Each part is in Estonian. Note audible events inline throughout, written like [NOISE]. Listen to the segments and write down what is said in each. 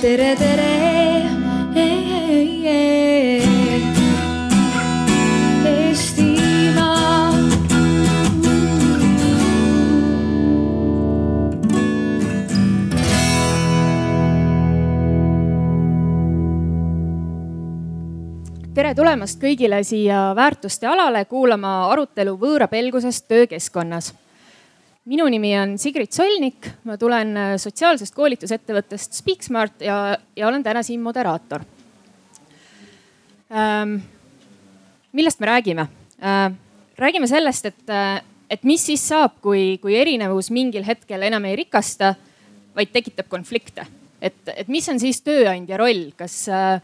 tere, tere. Eestimaa. tere tulemast kõigile siia väärtuste alale kuulama arutelu võõrapelgusest töökeskkonnas. Minu nimi on Sigrid Solnik, ma tulen sotsiaalsest koolitusettevõttest Speaksmart ja, ja olen täna siin moderaator ähm,. millest me räägime äh,? räägime sellest, et, et mis siis saab, kui, kui erinevus mingil hetkel enam ei rikasta, vaid tekitab konflikte. et, et mis on siis tööandja roll, kas äh,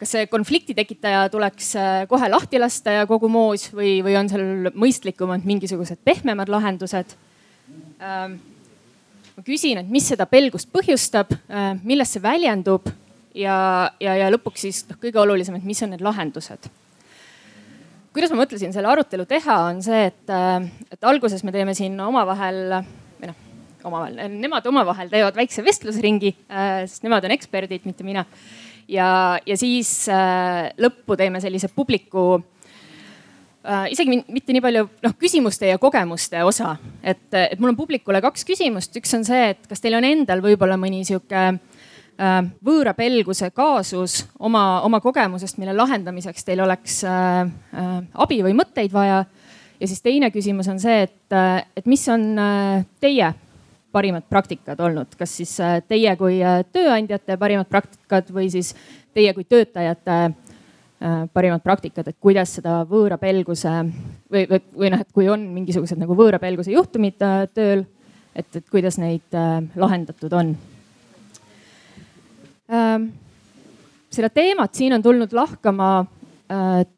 kas see konflikti tekitaja tuleks äh, kohe lahti lasta ja kogu moos või, või on seal mõistlikumad mingisugused pehmemad lahendused? Ähm, ma küsin, et mis seda pelgust põhjustab, äh, milles see väljendub ja, ja, ja lõpuks siis noh, kõige olulisem, et mis on need lahendused kuidas ma mõtlesin selle arutelu teha, on see, et, äh, et alguses me teeme siin omavahel või noh, omavahel, nemad omavahel teevad väikse vestlusringi, sest nemad on eksperdid, mitte mina ja, ja siis äh, lõppu teeme sellise publiku äh, isegi mitte nii palju noh, küsimuste ja kogemuste osa, et, et mul on publikule kaks küsimust, üks on see, et kas teil on endal võib-olla mõni sihuke äh, võõra pelguse kaasus oma, oma kogemusest, mille lahendamiseks teil oleks äh, äh, abi või mõtteid vaja. ja siis teine küsimus on see, et, äh, et mis on äh, teie parimad praktikad olnud, kas siis äh, teie kui äh, tööandjate parimad praktikad või siis teie kui töötajate äh, parimad praktikad, et kuidas seda võõrapelguse või, või, või noh, et kui on mingisugused nagu võõrapelguse juhtumid tööl, et, et kuidas neid lahendatud on. Ähm, seda teemat siin on tulnud lahkama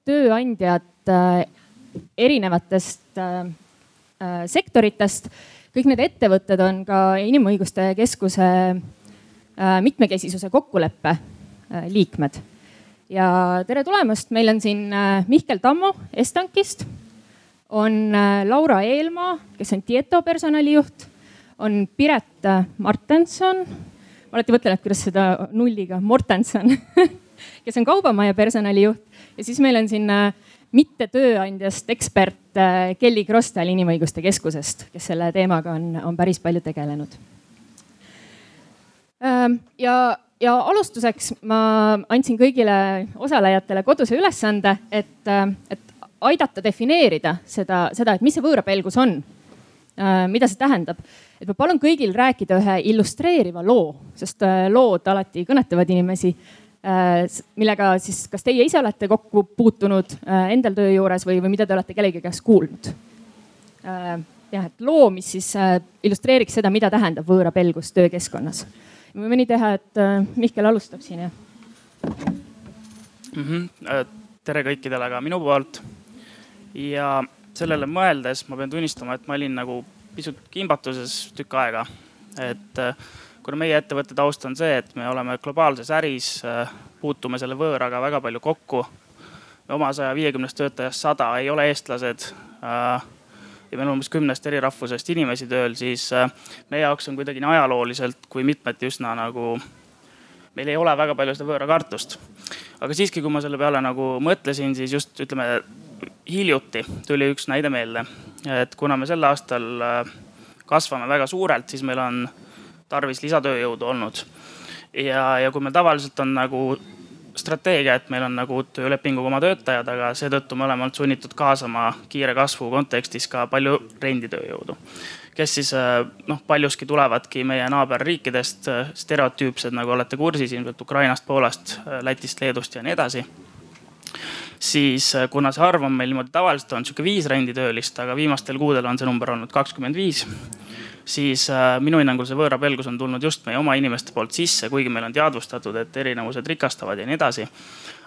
tööandjad erinevatest sektoritest kõik need ettevõtted on ka Inimõiguste Keskuse äh, mitmekesisuse kokkuleppe äh, liikmed. ja tere tulemast, meil on siin äh, Mihkel Tammo Estankist, on Laura Eelmaa, kes on Tieto personalijuht, on Piret Martenson, ma alati mõtlen, et kuidas seda nulliga, Mortenson [LAUGHS] kes on Kaubamaja personalijuht. Ja siis meil on siin mitte tööandjast ekspert äh, Kelly Krostal Inimõiguste Keskusest, kes selle teemaga on, on päris palju tegelenud. Ähm, ja, ja alustuseks ma andsin kõigile osalejatele koduse ülesande, et, äh, et aidata defineerida seda, seda, et mis see võõrapelgus on. Äh, mida see tähendab, et ma palun kõigil rääkida ühe illustreeriva loo, sest lood alati kõnetavad inimesi millega siis, kas teie ise olete kokku puutunud äh, endal töö juures või, või mida te olete kellegi käest kuulnud? Äh, jah, et loo, mis siis illustreeriks seda, mida tähendab võõrapelgus töökeskkonnas. me võime nii teha, et Mihkel alustab siin jah mm. -hmm. tere kõikidele ka minu poolt. ja sellele mõeldes ma pean tunnistama, et ma olin nagu pisut kimbatuses tükk aega, et kuna meie ettevõtte taust on see, et me oleme globaalses äris, äh, puutume selle võõraga väga palju kokku. oma saja viiekümnest töötajast sada ei ole eestlased äh, ja meil on umbes kümnest eri rahvusest inimesi tööl, siis äh, meie jaoks on kuidagi nii ajalooliselt kui mitmeti üsna nagu, meil ei ole väga palju seda võõrakartust. aga siiski, kui ma selle peale nagu mõtlesin, siis just ütleme hiljuti tuli üks näide meelde, et kuna me sel aastal kasvame väga suurelt, siis meil on tarvis lisatööjõudu olnud. ja, ja kui meil tavaliselt on nagu strateegia, et meil on nagu töölepinguga oma töötajad, aga seetõttu me oleme olnud sunnitud kaasama kiire kasvu kontekstis ka palju renditööjõudu. kes siis noh, paljuski tulevadki meie naaberriikidest, stereotüüpsed, nagu olete kursis ilmselt Ukrainast, Poolast, Lätist, Leedust ja nii edasi siis kuna see arv on meil niimoodi tavaliselt on sihuke viis renditöölist, aga viimastel kuudel on see number olnud kakskümmend viis siis äh, minu hinnangul see võõrapelgus on tulnud just meie oma inimeste poolt sisse, kuigi meil on teadvustatud, et erinevused rikastavad ja nii edasi.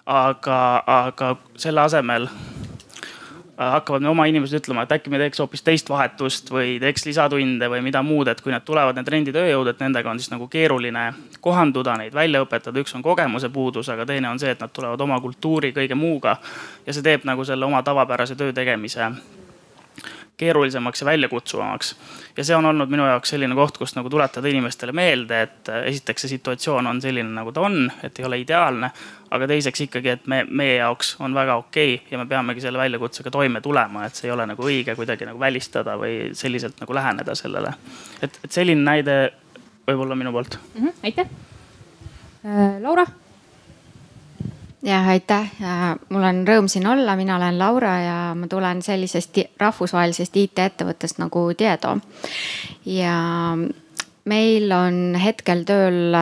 aga, aga selle asemel äh, hakkavad oma inimesed ütlema, et äkki me teeks hoopis teist vahetust või teeks lisatunde või mida muud, et kui need tulevad, need renditööjõud, et nendega on siis nagu keeruline kohanduda, neid välja õpetada. üks on kogemuse puudus, aga teine on see, et nad tulevad oma kultuuri, kõige muuga ja see teeb nagu selle oma tavapärase töö tegemise keerulisemaks ja väljakutsuvamaks. ja see on olnud minu jaoks selline koht, kus nagu tuletada inimestele meelde, et äh, esiteks see situatsioon on selline, nagu ta on, et ei ole ideaalne. aga teiseks ikkagi, et me, meie jaoks on väga okei okay ja me peamegi selle väljakutsega toime tulema, et see ei ole nagu õige kuidagi nagu välistada või selliselt nagu läheneda sellele. et, et selline näide võib-olla minu poolt mm. -hmm, aitäh äh,. Laura jah, aitäh, mul on rõõm siin olla, mina olen Laura ja ma tulen sellisest rahvusvahelisest IT-ettevõttest nagu Tieto. ja meil on hetkel tööl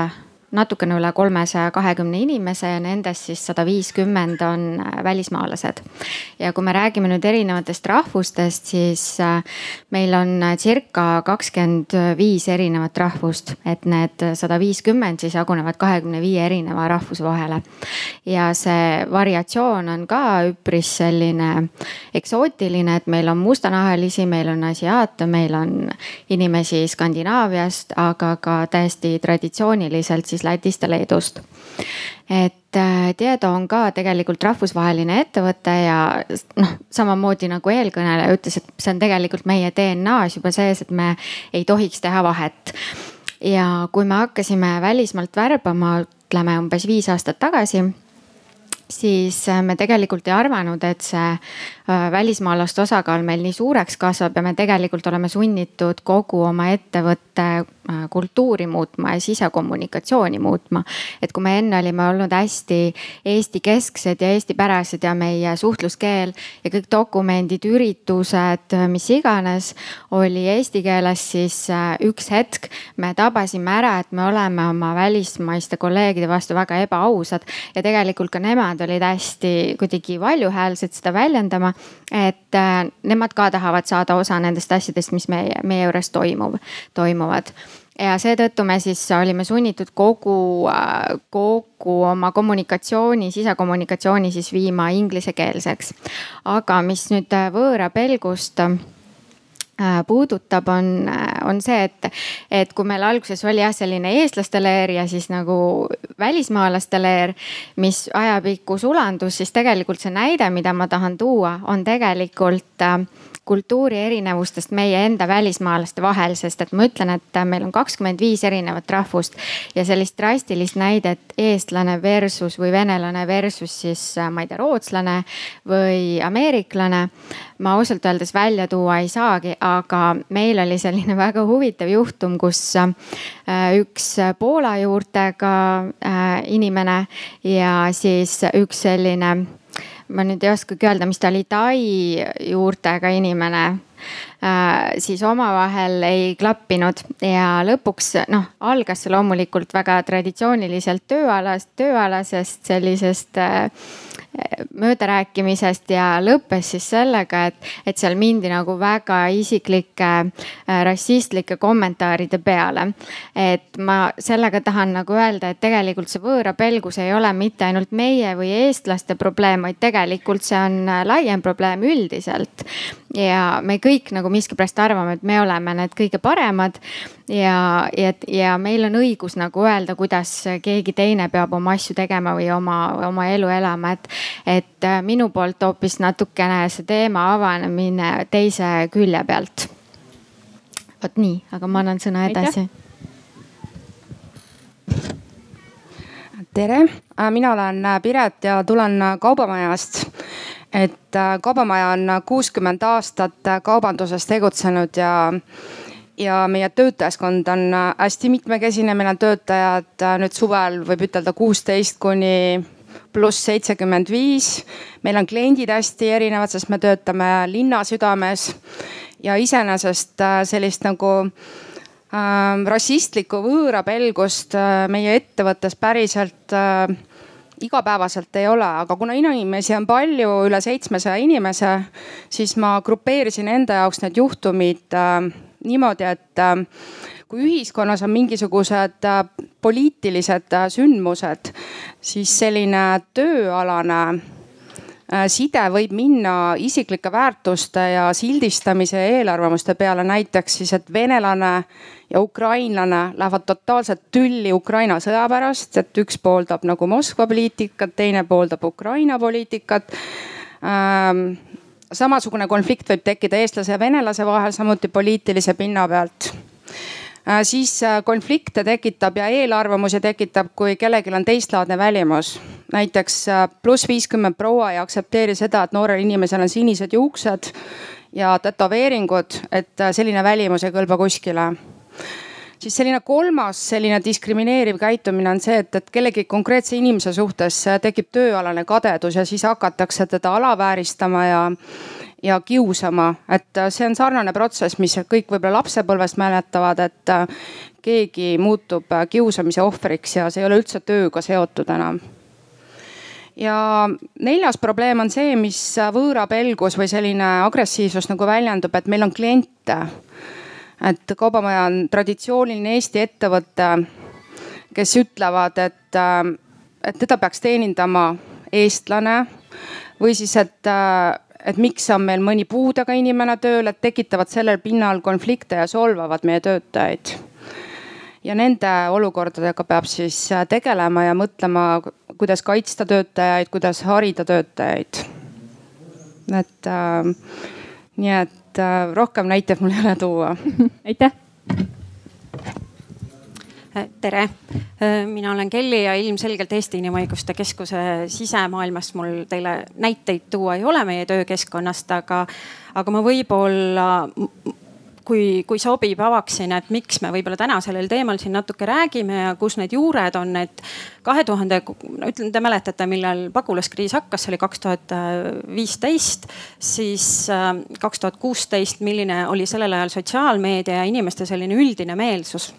natukene üle kolmesaja kahekümne inimese ja nendest siis sada viiskümmend on äh, välismaalased. ja kui me räägime nüüd erinevatest rahvustest, siis äh, meil on äh, circa kakskümmend viis erinevat rahvust, et need sada viiskümmend siis jagunevad kahekümne viie erineva rahvuse vahele. ja see variatsioon on ka üpris selline eksootiline, et meil on mustanahalisi, meil on asiaate, meil on inimesi Skandinaaviast, aga ka täiesti traditsiooniliselt siis Lätist ja Leedust. et äh, Tieto on ka tegelikult rahvusvaheline ettevõte ja noh, samamoodi nagu eelkõneleja ütles, et see on tegelikult meie DNA-s juba sees, et me ei tohiks teha vahet. ja kui me hakkasime välismaalt värbama, ütleme umbes viis aastat tagasi siis äh, me tegelikult ei arvanud, et see välismaalaste osakaal meil nii suureks kasvab ja me tegelikult oleme sunnitud kogu oma ettevõtte äh, kultuuri muutma ja sisekommunikatsiooni muutma. et kui me enne olime olnud hästi Eesti kesksed ja eestipärased ja meie suhtluskeel ja kõik dokumendid, üritused, mis iganes oli eesti keeles, siis üks hetk me tabasime ära, et me oleme oma välismaiste kolleegide vastu väga ebaausad ja tegelikult ka nemad olid hästi kuidagi valjuhäälsed seda väljendama. Et äh, nemad ka tahavad saada osa nendest asjadest, mis meie, meie juures toimub, toimuvad ja seetõttu me siis olime sunnitud kogu, äh, kogu oma kommunikatsiooni, sisekommunikatsiooni siis viima inglisekeelseks. aga mis nüüd äh, võõra pelgust puudutab, on, äh, on see, et, et kui meil alguses oli jah, selline eestlaste leer ja siis nagu välismaalaste leer, mis ajapikku sulandus, siis tegelikult see näide, mida ma tahan tuua, on tegelikult äh, kultuuri erinevustest meie enda välismaalaste vahel, sest et ma ütlen, et meil on kakskümmend viis erinevat rahvust ja sellist drastilist näidet eestlane versus või venelane versus siis ma ei tea, rootslane või ameeriklane ma ausalt öeldes välja tuua ei saagi, aga meil oli selline [LAUGHS] väga huvitav juhtum, kus äh, üks Poola juurtega äh, inimene ja siis üks selline ma nüüd ei oskagi öelda, mis ta oli, Tai juurtega inimene äh, siis omavahel ei klappinud ja lõpuks noh, algas see loomulikult väga traditsiooniliselt tööalast, tööalasest sellisest äh, möödarääkimisest ja lõppes siis sellega, et, et seal mindi nagu väga isiklike äh, rassistlike kommentaaride peale. et ma sellega tahan nagu öelda, et tegelikult see võõrapelgus ei ole mitte ainult meie või eestlaste probleem, vaid tegelikult see on äh, laiem probleem üldiselt. ja me kõik nagu miskipärast arvame, et me oleme need kõige paremad ja, ja, ja meil on õigus nagu öelda, kuidas keegi teine peab oma asju tegema või oma, oma elu elama, et, et äh, minu poolt hoopis natukene see teema avanemine teise külje pealt. vot nii, aga ma annan sõna edasi. tere, äh, mina olen äh, Piret ja tulen Kaubamajast et Kaubamaja on kuuskümmend aastat kaubanduses tegutsenud ja ja meie töötajaskond on äh, hästi mitmekesine, meil on töötajad äh, nüüd suvel võib ütelda kuusteist kuni pluss seitsekümmend viis. meil on kliendid hästi erinevad, sest me töötame linna südames. Ja iseenesest äh, sellist nagu äh, rassistlikku võõrapelgust äh, meie ettevõttes päriselt äh, igapäevaselt ei ole, aga kuna inimesi on palju, üle seitsmesaja inimese, siis ma grupeerisin enda jaoks need juhtumid äh, niimoodi, et äh, kui ühiskonnas on mingisugused äh, poliitilised äh, sündmused, siis selline tööalane side võib minna isiklike väärtuste ja sildistamise ja eelarvamuste peale, näiteks siis, et venelane ja ukrainlane lähevad totaalselt tülli Ukraina sõja pärast, et üks pooldab nagu Moskva poliitikat, teine pooldab Ukraina poliitikat. Ähm, samasugune konflikt võib tekkida eestlase ja venelase vahel, samuti poliitilise pinna pealt äh, siis äh, konflikte tekitab ja eelarvamusi tekitab, kui kellelgi on teistlaadne välimus. näiteks pluss viiskümmend proua ei aktsepteeri seda, et noorel inimesel on sinised juuksed ja tätoveeringud, et selline välimus ei kõlba kuskile siis selline kolmas selline diskrimineeriv käitumine on see, et, et kellegi konkreetse inimese suhtes tekib tööalane kadedus ja siis hakatakse teda alavääristama ja ja kiusama, et see on sarnane protsess, mis kõik võib-olla lapsepõlvest mäletavad, et keegi muutub kiusamise ohvriks ja see ei ole üldse tööga seotud enam. Ja neljas probleem on see, mis võõrapelgus või selline agressiivsus nagu väljendub, et meil on kliente et Kaubamaja on traditsiooniline Eesti ettevõte, kes ütlevad, et, äh, et teda peaks teenindama eestlane või siis, et, äh, et miks on meil mõni puudega inimene tööl, et tekitavad sellel pinnal konflikte ja solvavad meie töötajaid. ja nende olukordadega peab siis äh, tegelema ja mõtlema, kuidas kaitsta töötajaid, kuidas harida töötajaid. et äh, nii et äh, rohkem näiteid mul ei ole tuua. [LAUGHS] aitäh tere, äh, mina olen Kelly ja ilmselgelt Eesti Inimõiguste Keskuse sisemaailmast mul teile näiteid tuua ei ole meie töökeskkonnast, aga, aga ma võib-olla kui, kui sobib, avaksin, et miks me võib-olla täna sellel teemal siin natuke räägime ja kus need juured on, et kahe tuhande, no ütlen, te mäletate, millal pagulaskriis hakkas, see oli kaks tuhat viisteist, siis äh, kaks tuhat kuusteist, milline oli sellel ajal sotsiaalmeedia ja inimeste selline üldine meelsus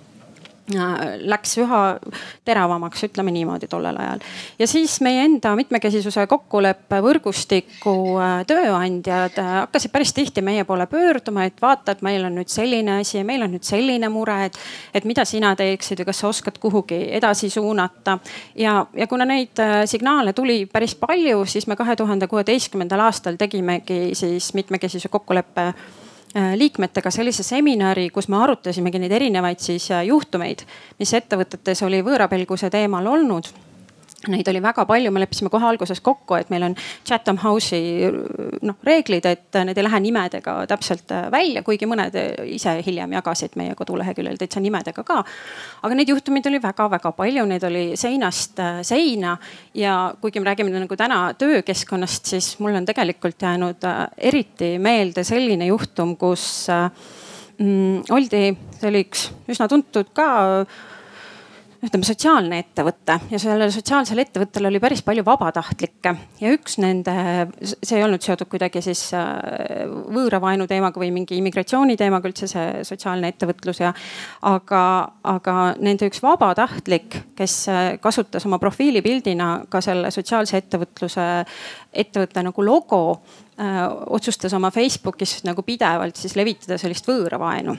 läks üha teravamaks, ütleme niimoodi tollel ajal. ja siis meie enda mitmekesisuse kokkuleppe võrgustiku äh, tööandjad äh, hakkasid päris tihti meie poole pöörduma, et vaata, et meil on nüüd selline asi ja meil on nüüd selline mure, et, et mida sina teeksid või kas sa oskad kuhugi edasi suunata. ja, ja kuna neid äh, signaale tuli päris palju, siis me kahe tuhande kuueteistkümnendal aastal tegimegi siis mitmekesisuse kokkuleppe Äh, liikmetega sellise seminari, kus me arutasimegi neid erinevaid siis äh, juhtumeid, mis ettevõtetes oli võõrapelguse teemal olnud Neid oli väga palju, me leppisime kohe alguses kokku, et meil on Chatham House'i noh reeglid, et need ei lähe nimedega täpselt äh, välja, kuigi mõned ise hiljem jagasid meie koduleheküljel täitsa nimedega ka. aga neid juhtumeid oli väga-väga palju, neid oli seinast äh, seina. Ja kuigi me räägime nagu täna töökeskkonnast, siis mul on tegelikult jäänud äh, eriti meelde selline juhtum, kus mm, oldi, see oli üks üsna tuntud ka ütleme sotsiaalne ettevõte ja sellel sotsiaalsel ettevõttel oli päris palju vabatahtlikke ja üks nende, see ei olnud seotud kuidagi siis äh, võõravaenu teemaga või mingi immigratsiooni teemaga üldse see sotsiaalne ettevõtlus ja. aga, aga nende üks vabatahtlik, kes äh, kasutas oma profiilipildina ka selle sotsiaalse ettevõtluse, ettevõtte nagu logo äh, otsustas oma Facebookis nagu pidevalt siis levitada sellist võõravaenu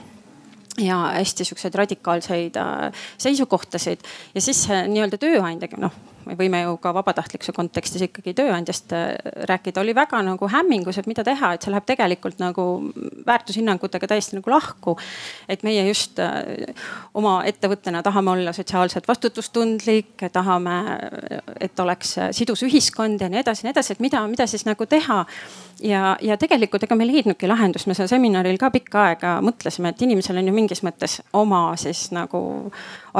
ja hästi siukseid radikaalseid äh, seisukohtasid ja siis nii-öelda tööandjaga, noh me võime ju ka vabatahtlikkuse kontekstis ikkagi tööandjast äh, rääkida, oli väga nagu hämmingus, et mida teha, et see läheb tegelikult nagu väärtushinnangutega täiesti nagu lahku. et meie just äh, oma ettevõttena tahame olla sotsiaalselt vastutustundlik, tahame, et oleks sidus ühiskond ja nii edasi, nii edasi, et mida, mida siis nagu teha. Ja, ja tegelikult ega me ei leidnudki lahendust, me seal seminaril ka pikka aega mõtlesime, et inimesel on ju mingis mõttes oma siis nagu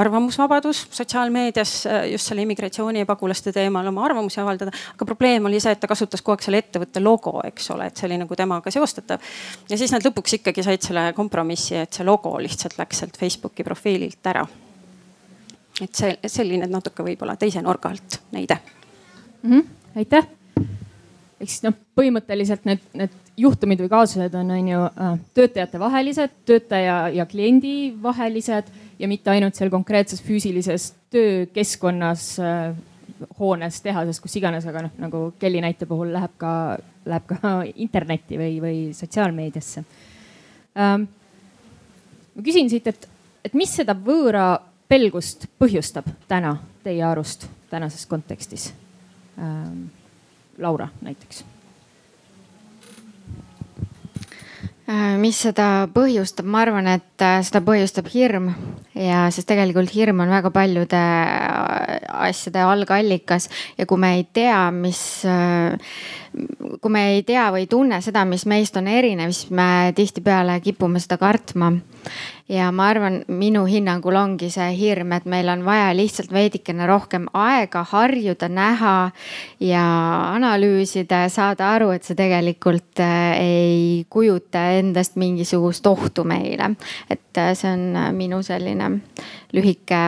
arvamusvabadus sotsiaalmeedias just selle immigratsiooni ja pagulaste teemal oma arvamusi avaldada. aga probleem oli see, et ta kasutas kogu aeg selle ettevõtte logo, eks ole, et see oli nagu temaga seostatav. ja siis nad lõpuks ikkagi said selle kompromissi, et see logo lihtsalt läks sealt Facebooki profiililt ära. et see selline natuke võib-olla teise nurga alt näide mm. -hmm. aitäh ehk siis noh, põhimõtteliselt need, need juhtumid või kaasused on, on ju äh, töötajate vahelised, töötaja ja kliendi vahelised ja mitte ainult seal konkreetses füüsilises töökeskkonnas äh, hoones, tehases, kus iganes, aga noh, nagu Kelly näite puhul läheb ka, läheb ka [LAUGHS] internetti või, või sotsiaalmeediasse ähm,. ma küsin siit, et, et mis seda võõra pelgust põhjustab täna teie arust tänases kontekstis ähm,? Laura näiteks. Äh, mis seda põhjustab, ma arvan, et äh, seda põhjustab hirm ja sest tegelikult hirm on väga paljude äh, asjade algallikas ja kui me ei tea, mis, kui me ei tea või ei tunne seda, mis meist on erinev, siis me tihtipeale kipume seda kartma ja ma arvan, minu hinnangul ongi see hirm, et meil on vaja lihtsalt veidikene rohkem aega harjuda, näha ja analüüsida saada aru, et see tegelikult äh, ei kujuta endast mingisugust ohtu meile. et äh, see on äh, minu selline lühike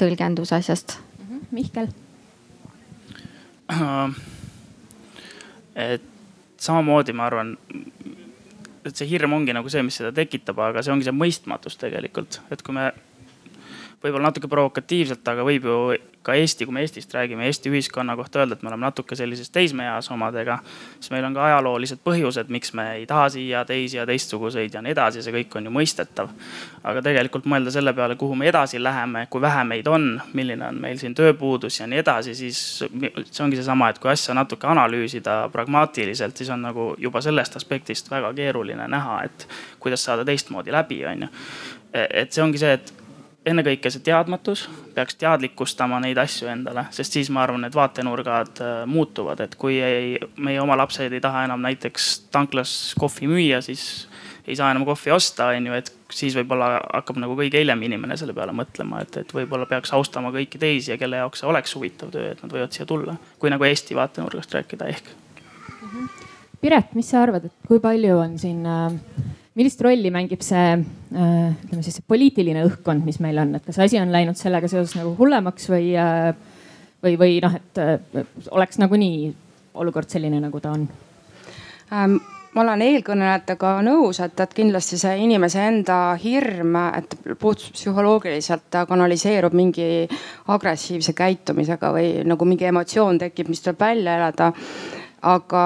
tõlgendus asjast. Mhm, Mihkel. Et samamoodi ma arvan, et see hirm ongi nagu see, mis seda tekitab, aga see ongi see mõistmatus tegelikult, et kui me võib-olla natuke provokatiivselt, aga võib ju ka Eesti, kui me Eestist räägime, Eesti ühiskonna kohta öelda, et me oleme natuke sellises teismeeas omadega. siis meil on ka ajaloolised põhjused, miks me ei taha siia teisi ja teistsuguseid ja nii edasi, see kõik on ju mõistetav. aga tegelikult mõelda selle peale, kuhu me edasi läheme, kui vähe meid on, milline on meil siin tööpuudus ja nii edasi, siis see ongi seesama, et kui asja natuke analüüsida pragmaatiliselt, siis on nagu juba sellest aspektist väga keeruline näha, et kuidas saada teistmoodi läbi, on ju. et see ongi see, et ennekõike see teadmatus peaks teadlikustama neid asju endale, sest siis ma arvan, need vaatenurgad äh, muutuvad, et kui ei, meie oma lapsed ei taha enam näiteks tanklas kohvi müüa, siis ei saa enam kohvi osta, on ju, et siis võib-olla hakkab nagu kõige hiljem inimene selle peale mõtlema, et, et võib-olla peaks austama kõiki teisi ja kelle jaoks see oleks huvitav töö, et nad võivad siia tulla. kui nagu Eesti vaatenurgast rääkida ehk. Piret, mis sa arvad, et kui palju on siin äh millist rolli mängib see äh, ütleme siis see poliitiline õhkkond, mis meil on, et kas asi on läinud sellega seoses nagu hullemaks või, äh, või, või noh, et äh, oleks nagunii olukord selline, nagu ta on ähm.? ma olen eelkõnelejatega nõus, et, et kindlasti see inimese enda hirm, et puht psühholoogiliselt kanaliseerub mingi agressiivse käitumisega või nagu mingi emotsioon tekib, mis tuleb välja elada. aga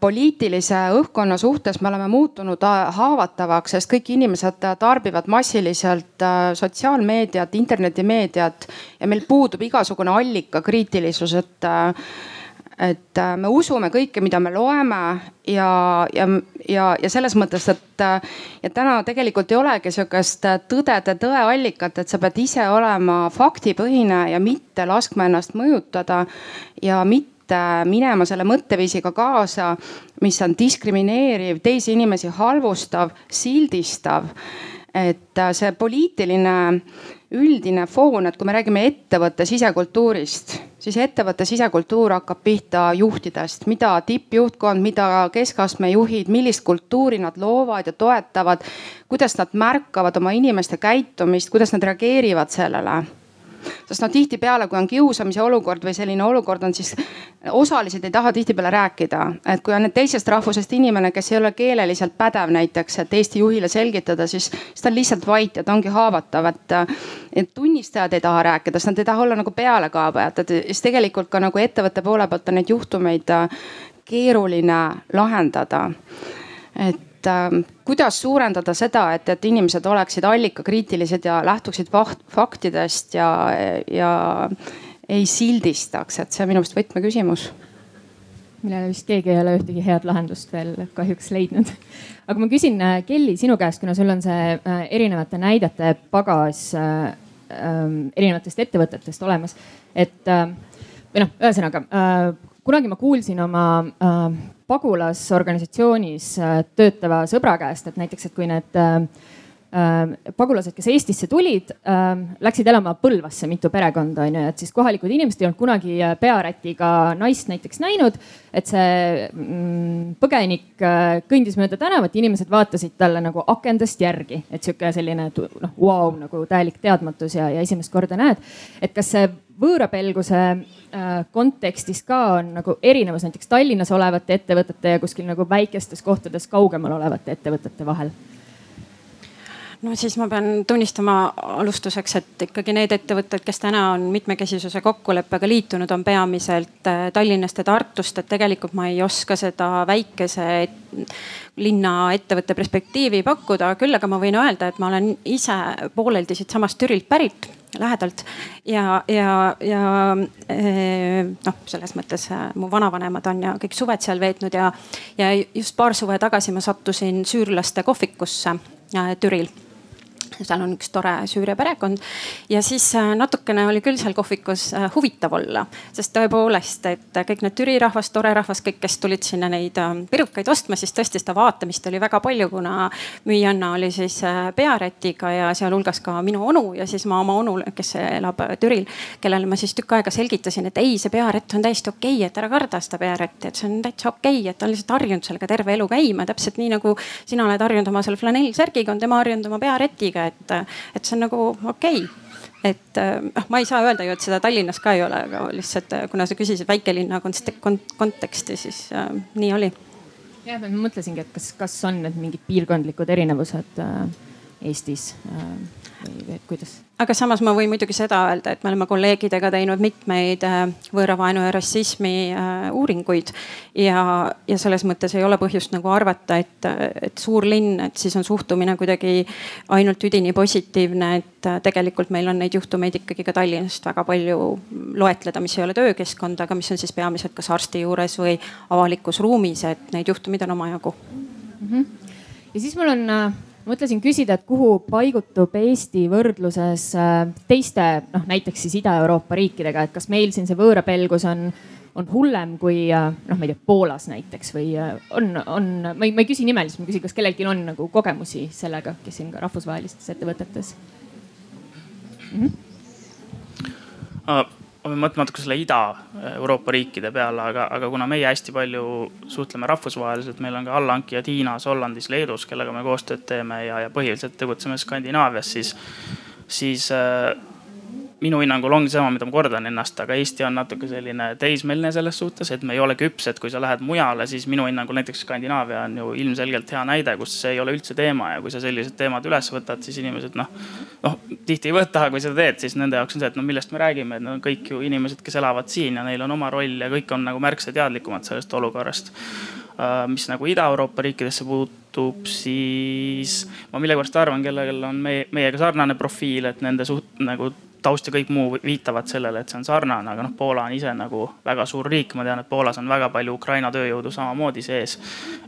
poliitilise õhkkonna suhtes me oleme muutunud äh, haavatavaks, sest kõik inimesed äh, tarbivad massiliselt sotsiaalmeediat, internetimeediat ja meil puudub igasugune allikakriitilisus, et et me usume kõike, mida me loeme ja, ja, ja, ja selles mõttes, et ja täna tegelikult ei olegi sihukest tõdede tõeallikat, et sa pead ise olema faktipõhine ja mitte laskma ennast mõjutada ja mitte mitte minema selle mõtteviisiga kaasa, mis on diskrimineeriv, teisi inimesi halvustav, sildistav. et äh, see poliitiline üldine foon, et kui me räägime ettevõtte sisekultuurist, siis ettevõtte sisekultuur hakkab pihta juhtidest, mida tippjuhtkond, mida keskastme juhid, millist kultuuri nad loovad ja toetavad. kuidas nad märkavad oma inimeste käitumist, kuidas nad reageerivad sellele sest noh, tihtipeale, kui on kiusamise olukord või selline olukord on, siis osalised ei taha tihtipeale rääkida. et kui on nüüd teisest rahvusest inimene, kes ei ole keeleliselt pädev näiteks, et Eesti juhile selgitada, siis, siis ta on lihtsalt vait ja ta ongi haavatav, et. et tunnistajad ei taha rääkida, sest nad ei taha olla nagu pealekaebajad, et siis tegelikult ka nagu ettevõtte poole pealt on neid juhtumeid äh, keeruline lahendada. et et äh, kuidas suurendada seda, et, et inimesed oleksid allikakriitilised ja lähtuksid faktidest ja, ja ei sildistaks, et see on minu meelest võtmeküsimus millele vist keegi ei ole ühtegi head lahendust veel kahjuks leidnud. [LAUGHS] aga ma küsin, äh, Kelly, sinu käest, kuna sul on see äh, erinevate näidete pagas äh, äh, erinevatest ettevõtetest olemas, et äh, või noh, ühesõnaga äh, kunagi ma kuulsin oma äh, pagulasorganisatsioonis äh, töötava sõbra käest, et näiteks, et kui need äh, pagulased, kes Eestisse tulid äh,, läksid elama Põlvasse, mitu perekonda on ju, et siis kohalikud inimesed ei olnud kunagi äh, pearätiga naist näiteks näinud. et see mm, põgenik äh, kõndis mööda tänavat, inimesed vaatasid talle nagu akendest järgi, et sihuke selline noh, vau, nagu täielik teadmatus ja, ja esimest korda näed. et kas see võõrapelguse äh, kontekstis ka on nagu erinevus näiteks Tallinnas olevate ettevõtete ja kuskil nagu väikestes kohtades kaugemal olevate ettevõtete vahel? No siis ma pean tunnistama alustuseks, et ikkagi need ettevõtted, kes täna on mitmekesisuse kokkuleppega liitunud, on peamiselt äh, Tallinnast ja Tartust, et tegelikult ma ei oska seda väikese linna ettevõtte perspektiivi pakkuda, küll aga ma võin öelda, et ma olen ise pooleldi siitsamast Türilt pärit lähedalt ja, ja, ja eh, noh, selles mõttes äh, mu vanavanemad on ja kõik suved seal veetnud ja, ja just paar suve tagasi ma sattusin süürlaste kohvikusse äh, Türil seal on üks tore Süüria perekond. Ja siis äh, natukene oli küll seal kohvikus äh, huvitav olla, sest tõepoolest, et kõik need Türi rahvas, tore rahvas, kõik, kes tulid sinna neid äh, pirukaid ostma, siis tõesti seda vaatamist oli väga palju, kuna müüjanna oli siis pearätiga ja sealhulgas ka minu onu ja siis ma oma onule, kes elab Türil, kellele ma siis tükk aega selgitasin, et ei, see pearätt on täiesti okei okay,, et ära karda seda pearätti, et see on täitsa okei okay,, et ta on lihtsalt harjunud sellega terve elu käima, täpselt nii nagu sina oled harjunud oma selle flanellsärgiga, on tema harjunud oma pearätiga et, et see on nagu okei okay et noh, ma ei saa öelda ju, et seda Tallinnas ka ei ole, aga lihtsalt kuna sa küsisid väikelinna konteksti, siis äh, nii oli. jah, ma mõtlesingi, et kas, kas on need mingid piirkondlikud erinevused äh, Eestis äh, või, või kuidas? aga samas ma võin muidugi seda öelda, et me oleme kolleegidega teinud mitmeid äh, võõravaenu ja rassismi äh, uuringuid. ja, ja selles mõttes ei ole põhjust nagu arvata, et, et suur linn, et siis on suhtumine kuidagi ainult üdini positiivne, et tegelikult meil on neid juhtumeid ikkagi ka Tallinnast väga palju loetleda, mis ei ole töökeskkond, aga mis on siis peamiselt kas arsti juures või avalikus ruumis, et neid juhtumeid on omajagu mm. -hmm. ja siis mul on mõtlesin küsida, et kuhu paigutub Eesti võrdluses äh, teiste noh, näiteks siis Ida-Euroopa riikidega, et kas meil siin see võõrapelgus on, on hullem kui äh, noh, ma ei tea, Poolas näiteks või äh, on, on, ma ei, ma ei küsi nimeliselt, ma küsin, kas kellelgi on nagu kogemusi sellega, kes siin ka rahvusvahelistes ettevõtetes mm? -hmm ma pean mõtlema natuke selle Ida-Euroopa riikide peale, aga, aga kuna meie hästi palju suhtleme rahvusvaheliselt, meil on ka allhankijad Hiinas, Hollandis, Leedus, kellega me koostööd teeme ja, ja põhiliselt tegutseme Skandinaavias, siis, siis äh, minu hinnangul ongi sama, mida ma kordan ennast, aga Eesti on natuke selline teismeline selles suhtes, et me ei ole küps, et kui sa lähed mujale, siis minu hinnangul näiteks Skandinaavia on ju ilmselgelt hea näide, kus see ei ole üldse teema ja kui sa sellised teemad üles võtad, siis inimesed noh, noh tihti ei võta, kui seda teed, siis nende jaoks on see, et no millest me räägime, et need on kõik ju inimesed, kes elavad siin ja neil on oma roll ja kõik on nagu märksa teadlikumad sellest olukorrast. Äh, mis nagu Ida-Euroopa riikidesse puutub, siis ma millegipärast arvan, kellel on meie, meiega sarnane profiil, et nende suht nagu taust ja kõik muu viitavad sellele, et see on sarnane, aga noh, Poola on ise nagu väga suur riik, ma tean, et Poolas on väga palju Ukraina tööjõudu samamoodi sees.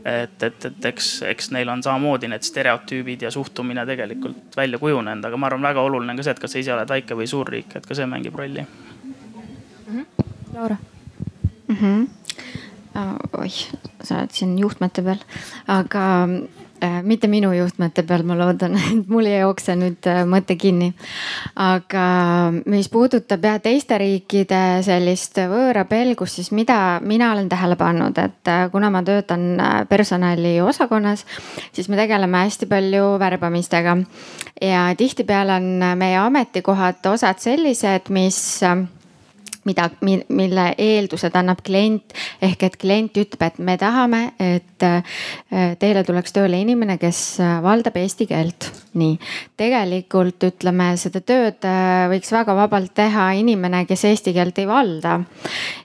et, et, et eks, eks neil on samamoodi need stereotüübid ja suhtumine tegelikult välja kujunenud, aga ma arvan, väga oluline on ka see, et kas sa ise oled väike või suur riik, et ka see mängib rolli mm. -hmm. Laura mm. -hmm. oih, sa oled siin juhtmete peal, aga Äh, mitte minu juhtmete peal, ma loodan, [LAUGHS] et mul ei jookse nüüd äh, mõte kinni. aga mis puudutab jah teiste riikide sellist võõrapelgust, siis mida mina olen tähele pannud, et äh, kuna ma töötan personaliosakonnas, siis me tegeleme hästi palju värbamistega. ja tihtipeale on meie ametikohad osad sellised, mis mida, mille eeldused annab klient. ehk et klient ütleb, et me tahame, et äh, teile tuleks tööle inimene, kes äh, valdab eesti keelt. nii, tegelikult ütleme, seda tööd äh, võiks väga vabalt teha inimene, kes eesti keelt ei valda.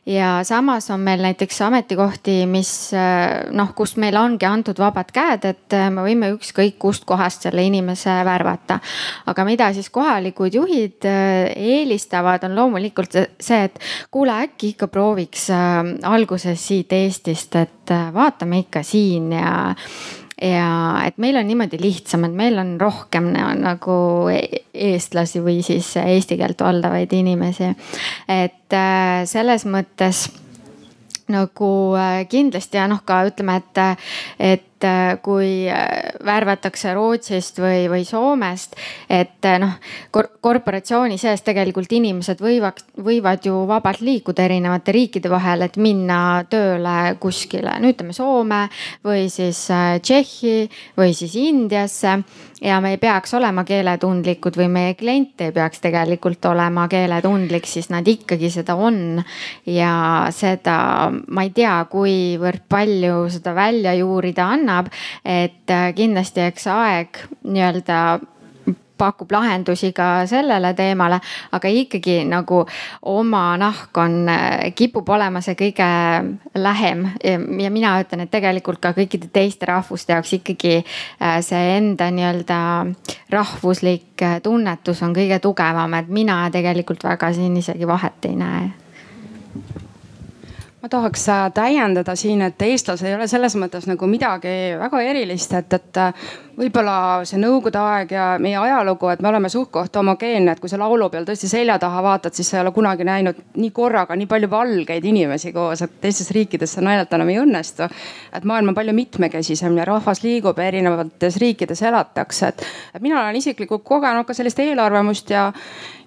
ja samas on meil näiteks ametikohti, mis noh, kus meil ongi antud vabad käed, et me võime ükskõik kust kohast selle inimese värvata. aga mida siis kohalikud juhid eelistavad, on loomulikult see, et kuule, äkki ikka prooviks äh, alguses siit Eestist, et äh, vaatame ikka siin ja ja et meil on niimoodi lihtsam, et meil on rohkem nagu e-, eestlasi või siis eesti keelt valdavaid inimesi. et äh, selles mõttes nagu kindlasti ja noh, ka ütleme, et, et et äh, kui äh, värvatakse Rootsist või, või Soomest, et äh, noh kor, korporatsiooni sees tegelikult inimesed võivad, võivad ju vabalt liikuda erinevate riikide vahel, et minna tööle kuskile, no ütleme Soome või siis Tšehhi või siis Indiasse ja me ei peaks olema keeletundlikud või meie klient ei peaks tegelikult olema keeletundlik, siis nad ikkagi seda on. ja seda, ma ei tea, kuivõrd palju seda välja juurida annab, et kindlasti eks aeg nii-öelda pakub lahendusi ka sellele teemale, aga ikkagi nagu oma nahk on, kipub olema see kõige lähem. ja mina ütlen, et tegelikult ka kõikide teiste rahvuste jaoks ikkagi äh, see enda nii-öelda rahvuslik äh, tunnetus on kõige tugevam, et mina tegelikult väga siin isegi vahet ei näe ma tahaks äh, täiendada siin, et eestlased ei ole selles mõttes nagu midagi väga erilist, et, et võib-olla see nõukogude aeg ja meie ajalugu, et me oleme suht-koht homogeenne, et kui sa laulupeol tõesti selja taha vaatad, siis sa ei ole kunagi näinud nii korraga nii palju valgeid inimesi koos, et teistes riikides see naljalt enam ei õnnestu. et maailm on palju mitmekesisem ja rahvas liigub ja erinevates riikides elatakse, et, et mina olen isiklikult kogenud ka sellist eelarvamust ja,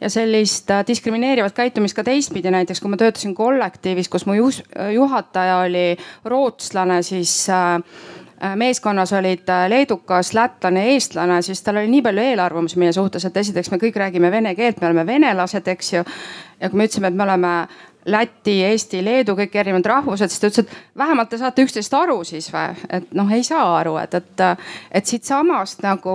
ja sellist äh, diskrimineerivat käitumist ka teistpidi, näiteks kui ma töötasin kollektiivis, kus mu juhataja oli rootslane, siis äh, meeskonnas olid äh, leedukas, lätlane, eestlane, siis tal oli nii palju eelarvamusi meie suhtes, et esiteks me kõik räägime vene keelt, me oleme venelased, eks ju. ja kui me ütlesime, et me oleme Läti, Eesti, Leedu, kõik erinevad rahvused, siis ta ütles, et vähemalt te saate üksteist aru siis või, et noh, ei saa aru, et, et, et siitsamast nagu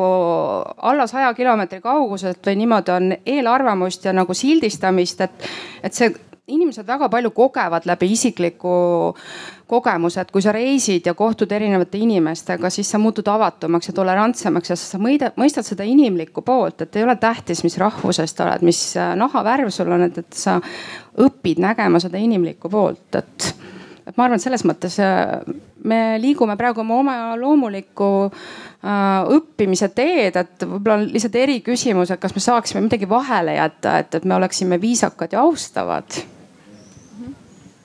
alla saja kilomeetri kauguselt või niimoodi on eelarvamust ja nagu sildistamist, et, et see inimesed väga palju kogevad läbi isikliku kogemuse, et kui sa reisid ja kohtud erinevate inimestega, siis sa muutud avatumaks ja tolerantsemaks ja sa mõistad seda inimlikku poolt, et ei ole tähtis, mis rahvusest oled, mis äh, nahavärv sul on, et, et sa õpid nägema seda inimlikku poolt, et, et ma arvan, et selles mõttes äh, me liigume praegu oma, oma loomulikku Äh, õppimise teed, et võib-olla on lihtsalt eriküsimus, et kas me saaksime midagi vahele jätta, et, et me oleksime viisakad ja austavad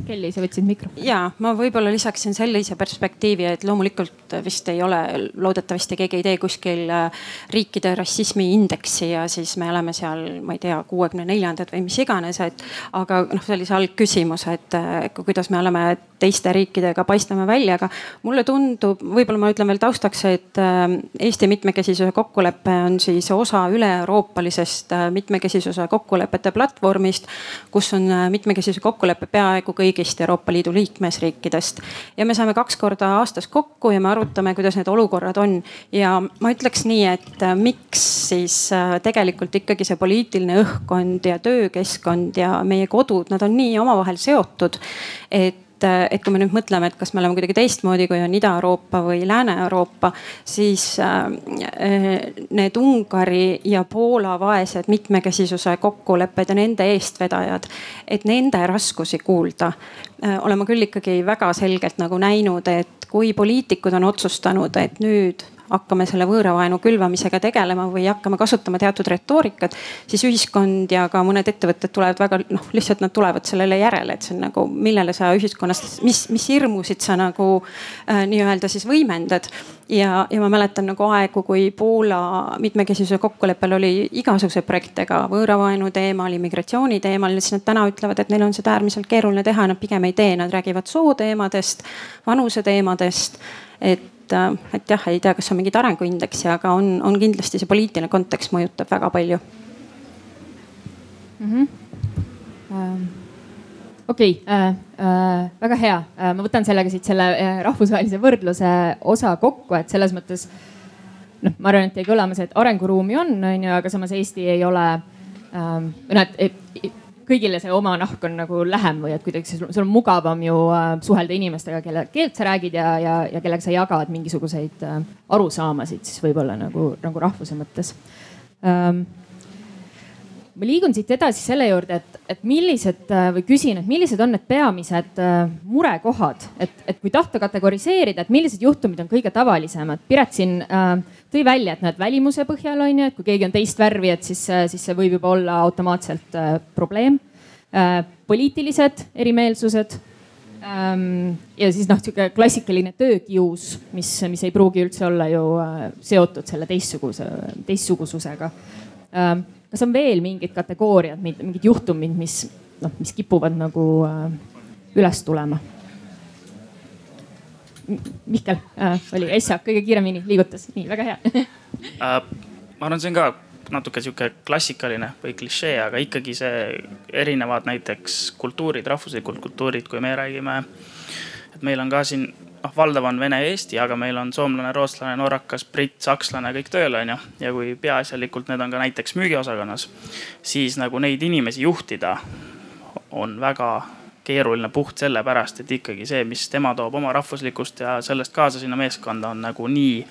Kelly, sa võtsid mikrofoni. ja ma võib-olla lisaksin sellise perspektiivi, et loomulikult vist ei ole, loodetavasti keegi ei tee kuskil äh, riikide rassismi indeksi ja siis me oleme seal, ma ei tea, kuuekümne neljandad või mis iganes, et. aga noh, sellise algküsimus, et kuidas me oleme teiste riikidega paistame välja, aga mulle tundub, võib-olla ma ütlen veel taustaks, et äh, Eesti mitmekesisuse kokkulepe on siis osa üle-euroopalisest äh, mitmekesisuse kokkulepete platvormist, kus on mitmekesisuse kokkulepe peaaegu kõigi kõigist Euroopa Liidu liikmesriikidest. ja me saame kaks korda aastas kokku ja me arutame, kuidas need olukorrad on. ja ma ütleks nii, et äh, miks siis äh, tegelikult ikkagi see poliitiline õhkkond ja töökeskkond ja meie kodud, nad on nii omavahel seotud, et et, et kui me nüüd mõtleme, et kas me oleme kuidagi teistmoodi, kui on Ida-Euroopa või Lääne-Euroopa, siis äh, need Ungari ja Poola vaesed mitmekesisuse kokkulepped ja nende eestvedajad, et nende raskusi kuulda äh, olen ma küll ikkagi väga selgelt nagu näinud, et kui poliitikud on otsustanud, et nüüd hakkame selle võõravaenu külvamisega tegelema või hakkame kasutama teatud retoorikat, siis ühiskond ja ka mõned ettevõtted tulevad väga noh, lihtsalt nad tulevad sellele järele, et see on nagu, millele sa ühiskonnast, mis, mis hirmusid sa nagu äh, nii-öelda siis võimendad. ja, ja ma mäletan nagu aegu, kui Poola mitmekesisuse kokkuleppel oli igasuguseid projekte ka võõravaenu teemal, immigratsiooni teemal, siis nad täna ütlevad, et neil on seda äärmiselt keeruline teha, nad pigem ei tee, nad räägivad sooteemadest, vanuse teemadest et et, äh, et jah, ei tea, kas on mingit arenguindeksi, aga on, on kindlasti see poliitiline kontekst mõjutab väga palju mm. -hmm. Ähm, okei okay, äh,, äh, väga hea äh,, ma võtan sellega siit selle äh, rahvusvahelise võrdluse osa kokku, et selles mõttes noh, ma arvan, et jäi kõlama see, et arenguruumi on, on ju, aga samas Eesti ei ole ähm,, noh, et, et kõigile see oma nahk on nagu lähem või et kuidagi sul, sul on mugavam ju äh, suhelda inimestega, kelle keelt sa räägid ja, ja, ja kellega sa jagad mingisuguseid äh, arusaamasid siis võib-olla nagu, nagu rahvuse mõttes ähm, ma liigun siit edasi selle juurde, et, et millised äh, või küsin, et millised on need peamised murekohad, et, et kui tahta kategoriseerida, et millised juhtumid on kõige tavalisemad. Piret siin äh, tõi välja, et näed välimuse põhjal on ju, et kui keegi on teist värvi, et siis, äh, siis see võib juba olla automaatselt äh, probleem äh,. poliitilised erimeelsused ähm,. ja siis noh, sihuke klassikaline töökius, mis, mis ei pruugi üldse olla ju äh, seotud selle teistsuguse, teistsugususega ähm, kas on veel mingid kategooriad, mingid juhtumid, mis noh, mis kipuvad nagu äh, üles tulema? Mihkel äh, oli äsja kõige kiiremini liigutas, nii väga hea [LAUGHS] äh, ma arvan, see on ka natuke sihuke klassikaline või klišee, aga ikkagi see erinevad näiteks kultuurid, rahvuslikud kultuurid, kui me räägime. et meil on ka siin noh, valdav on vene-eesti, aga meil on soomlane, rootslane, norrakas, britt, sakslane kõik tööl, onju. ja kui peaasjalikult need on ka näiteks müügiosakonnas, siis nagu neid inimesi juhtida on väga keeruline puht sellepärast, et ikkagi see, mis tema toob oma rahvuslikust ja sellest kaasa sinna meeskonda on nagu nii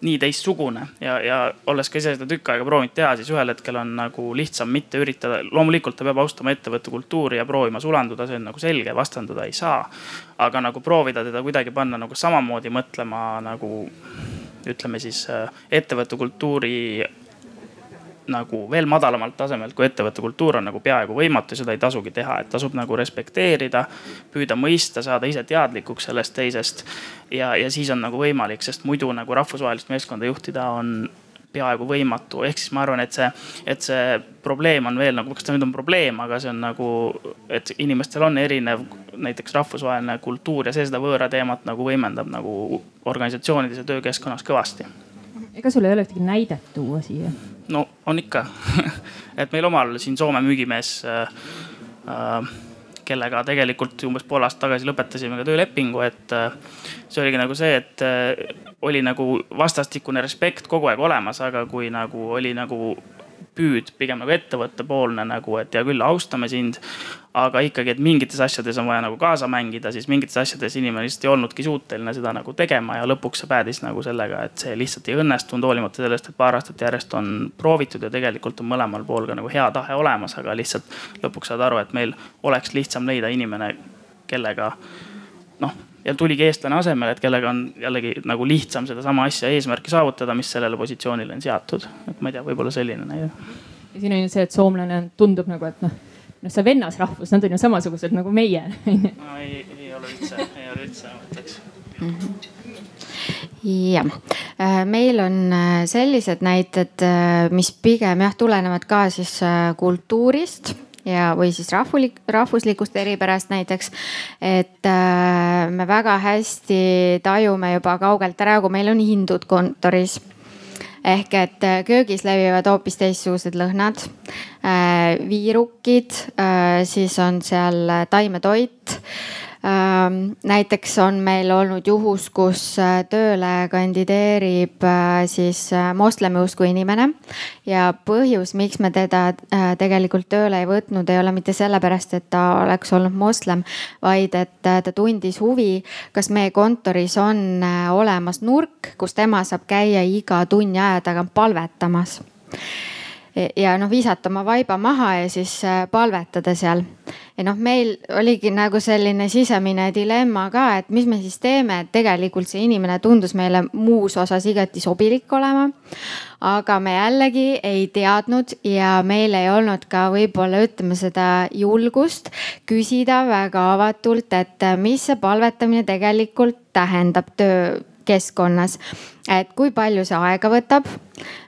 nii teistsugune ja, ja olles ka ise seda tükk aega proovinud teha, siis ühel hetkel on nagu lihtsam mitte üritada. loomulikult ta peab austama ettevõtte kultuuri ja proovima sulanduda, see on nagu selge, vastanduda ei saa. aga nagu proovida teda kuidagi panna nagu samamoodi mõtlema nagu ütleme siis ettevõtte kultuuri nagu veel madalamalt tasemelt, kui ettevõtte kultuur on nagu peaaegu võimatu seda ei tasugi teha, et tasub nagu respekteerida, püüda mõista, saada ise teadlikuks sellest teisest. ja, ja siis on nagu võimalik, sest muidu nagu rahvusvahelist meeskonda juhtida on peaaegu võimatu, ehk siis ma arvan, et see, et see probleem on veel nagu, kas ta nüüd on probleem, aga see on nagu, et inimestel on erinev näiteks rahvusvaheline kultuur ja see seda võõra teemat nagu võimendab nagu organisatsioonides ja töökeskkonnas kõvasti. Ega sul ei ole ühtegi näidet tuua siia? no on ikka [LAUGHS] et meil omal siin Soome müügimees äh, äh, kellega tegelikult umbes pool aastat tagasi lõpetasime ka töölepingu, et äh, see oligi nagu see, et äh, oli nagu vastastikune respekt kogu aeg olemas, aga kui nagu oli nagu püüd pigem nagu ettevõttepoolne nagu, et hea küll, austame sind. Aga ikkagi, et mingites asjades on vaja nagu kaasa mängida, siis mingites asjades inimene lihtsalt ei olnudki suuteline seda nagu tegema ja lõpuks see päädis nagu sellega, et see lihtsalt ei õnnestunud, hoolimata sellest, et paar aastat järjest on proovitud ja tegelikult on mõlemal pool ka nagu hea tahe olemas, aga lihtsalt lõpuks saad aru, et meil oleks lihtsam leida inimene, kellega noh ja tuligi eestlane asemele, et kellega on jällegi nagu lihtsam sedasama asja, eesmärki saavutada, mis sellele positsioonile on seatud. et ma ei tea, võib-olla selline näide. ja siin on ju see, et soomlane tundub nagu, et noh, noh see vennasrahvus, nad on ju samasugused nagu meie no ei, ei ole üldse, ei ole üldse, ma ütleks mm. -hmm jah, äh, meil on äh, sellised näited, äh, mis pigem jah, tulenevad ka siis kultuurist ja, või siis rahvulik, rahvuslikust eripärast näiteks. et äh, me väga hästi tajume juba kaugelt ära, kui meil on hindud kontoris ehk et äh, köögis levivad hoopis teistsugused lõhnad äh,. viirukid äh,, siis on seal taimetoit näiteks on meil olnud juhus, kus äh, tööle kandideerib äh, siis äh, moslemi usku inimene. ja põhjus, miks me teda tegelikult tööle ei võtnud, ei ole mitte sellepärast, et ta oleks olnud moslem, vaid et ta tundis huvi, kas meie kontoris on olemas nurk, kus tema saab käia iga tunni aja tagant palvetamas ja noh, visata oma vaiba maha ja siis äh, palvetada seal. ja noh, meil oligi nagu selline sisemine dilemma ka, et mis me siis teeme, et tegelikult see inimene tundus meile muus osas igati sobilik olema. aga me jällegi ei teadnud ja meil ei olnud ka võib-olla ütleme seda julgust küsida väga avatult, et äh, mis see palvetamine tegelikult tähendab töökeskkonnas et kui palju see aega võtab,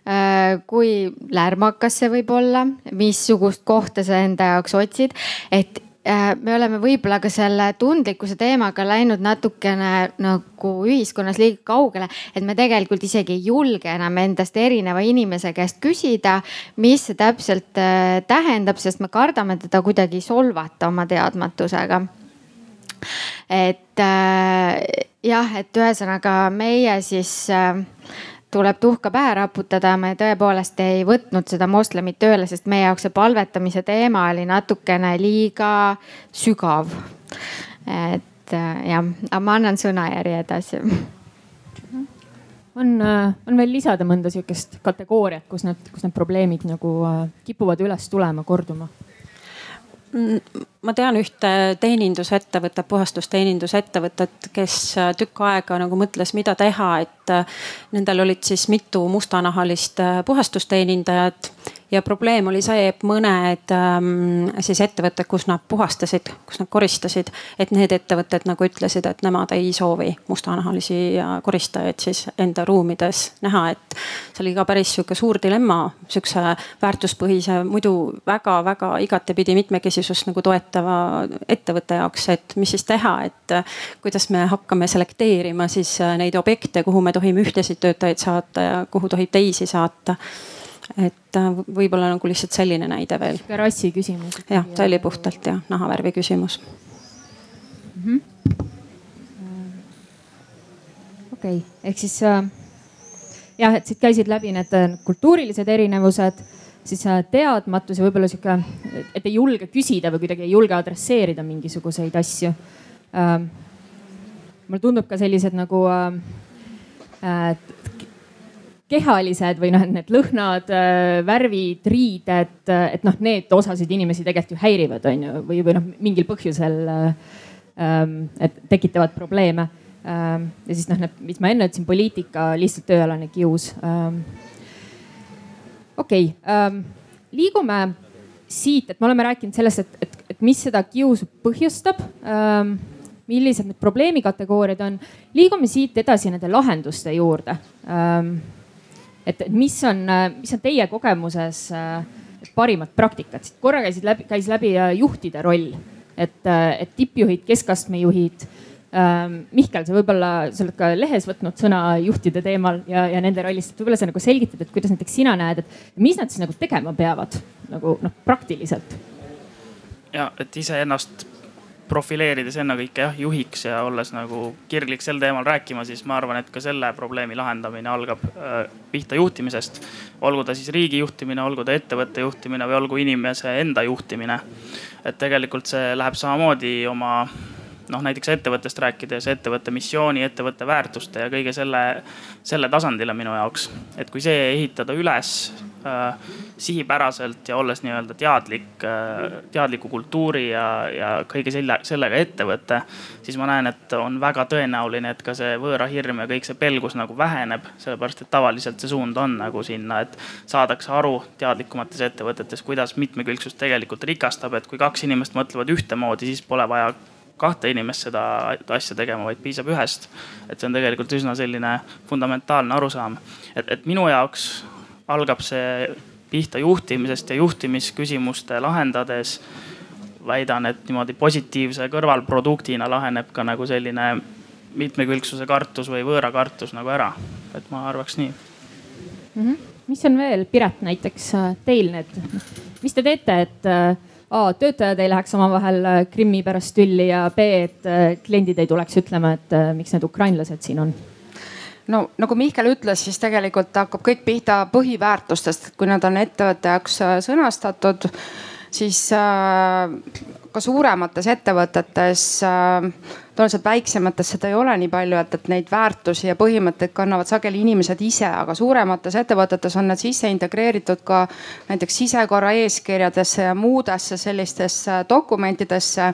äh, kui lärmakas see võib olla, missugust kohta sa enda jaoks otsid, et äh, me oleme võib-olla ka selle tundlikkuse teemaga läinud natukene nagu ühiskonnas liiga kaugele, et me tegelikult isegi ei julge enam endast erineva inimese käest küsida, mis see täpselt äh, tähendab, sest me kardame teda kuidagi solvata oma teadmatusega. Et jah, et ühesõnaga meie siis äh, tuleb tuhka pähe raputada, me tõepoolest ei võtnud seda moslemit tööle, sest meie jaoks see palvetamise teema oli natukene liiga sügav. et äh, jah, aga ma annan sõnajärje edasi. on, äh, on veel lisada mõnda sihukest kategooriat, kus need, kus need probleemid nagu äh, kipuvad üles tulema, korduma? Ma tean ühte teenindusettevõtet, puhastusteenindusettevõtet, kes äh, tükk aega nagu mõtles, mida teha, et äh, nendel olid siis mitu mustanahalist äh, puhastusteenindajat ja probleem oli see, et mõned ähm, siis ettevõtted, kus nad puhastasid, kus nad koristasid, et need ettevõtted nagu ütlesid, et nemad ei soovi mustanahalisi koristajaid siis enda ruumides näha, et see oli ka päris sihuke suur dilemma sihukese väärtuspõhise, muidu väga-väga igatepidi mitmekesisust nagu toetava ettevõtte jaoks, et mis siis teha, et kuidas me hakkame selekteerima siis neid objekte, kuhu me tohime ühtesid töötajaid saata ja kuhu tohib teisi saata et äh, võib-olla nagu lihtsalt selline näide veel. rassi küsimus. jah, see oli puhtalt jah, nahavärvi küsimus mm -hmm.. okei okay., ehk siis äh, jah, et siit käisid läbi need kultuurilised erinevused, siis teadmatus ja võib-olla sihuke, et ei julge küsida või kuidagi ei julge adresseerida mingisuguseid asju mulle tundub ka sellised nagu äh, kehalised või noh, need lõhnad, äh, värvid, riided, äh, et noh, need osasid inimesi tegelikult ju häirivad, on ju, või, või noh, mingil põhjusel äh, ähm, et tekitavad probleeme. Ähm, ja siis noh, mis ma enne ütlesin, poliitika, lihtsalt tööalane kius. Ähm, okei okay,, liigume siit, et me oleme rääkinud sellest, et, et, et mis seda kiusu põhjustab millised need probleemikategooriad on. liigume siit edasi nende lahenduste juurde. Et mis on, mis on teie kogemuses parimad praktikad, siit korra käisid läbi, käis läbi juhtide roll, et, et tippjuhid, keskastme juhid ähm,. Mihkel, sa võib-olla, sa oled ka lehes võtnud sõna juhtide teemal ja, ja nende rollist, et võib-olla sa nagu selgitad, et kuidas näiteks sina näed, et mis nad siis nagu tegema peavad nagu noh, praktiliselt? ja et iseennast profileerides ennekõike jah juhiks ja olles nagu kirglik sel teemal rääkima, siis ma arvan, et ka selle probleemi lahendamine algab äh, pihta juhtimisest. olgu ta siis riigi juhtimine, olgu ta ettevõtte juhtimine või olgu inimese enda juhtimine. et tegelikult see läheb samamoodi oma noh, näiteks ettevõttest rääkides ettevõtte missiooni, ettevõtte väärtuste ja kõige selle, selle tasandile minu jaoks. et kui see ehitada üles äh, sihipäraselt ja olles nii-öelda teadlik äh,, teadliku kultuuri ja, ja kõige selle, sellega ettevõte, siis ma näen, et on väga tõenäoline, et ka see võõrahirm ja kõik see pelgus nagu väheneb. sellepärast, et tavaliselt see suund on nagu sinna, et saadakse aru teadlikumates ettevõtetes, kuidas mitmekülgsus tegelikult rikastab, et kui kaks inimest mõtlevad ühtemoodi, siis pole vaja kahte inimest seda asja tegema, vaid piisab ühest. et see on tegelikult üsna selline fundamentaalne arusaam. et, et minu jaoks algab see pihta juhtimisest ja juhtimisküsimuste lahendades väidan, et niimoodi positiivse kõrvalproduktina laheneb ka nagu selline mitmekülgsuse kartus või võõra kartus nagu ära. et ma arvaks nii mm. -hmm. mis on veel, Piret, näiteks äh, teil need, mis te teete, et äh, A, töötajad ei läheks omavahel äh, Krimmi pärast tülli ja B, et äh, kliendid ei tuleks ütlema, et äh, miks need ukrainlased siin on. No nagu Mihkel ütles, siis tegelikult hakkab kõik pihta põhiväärtustest, kui nad on ettevõtte jaoks sõnastatud, siis ka suuremates ettevõtetes tõenäoliselt väiksemates seda ei ole nii palju, et, et neid väärtusi ja põhimõtteid kannavad sageli inimesed ise, aga suuremates ettevõtetes on need sisse integreeritud ka näiteks sisekorra eeskirjadesse ja muudesse sellistesse dokumentidesse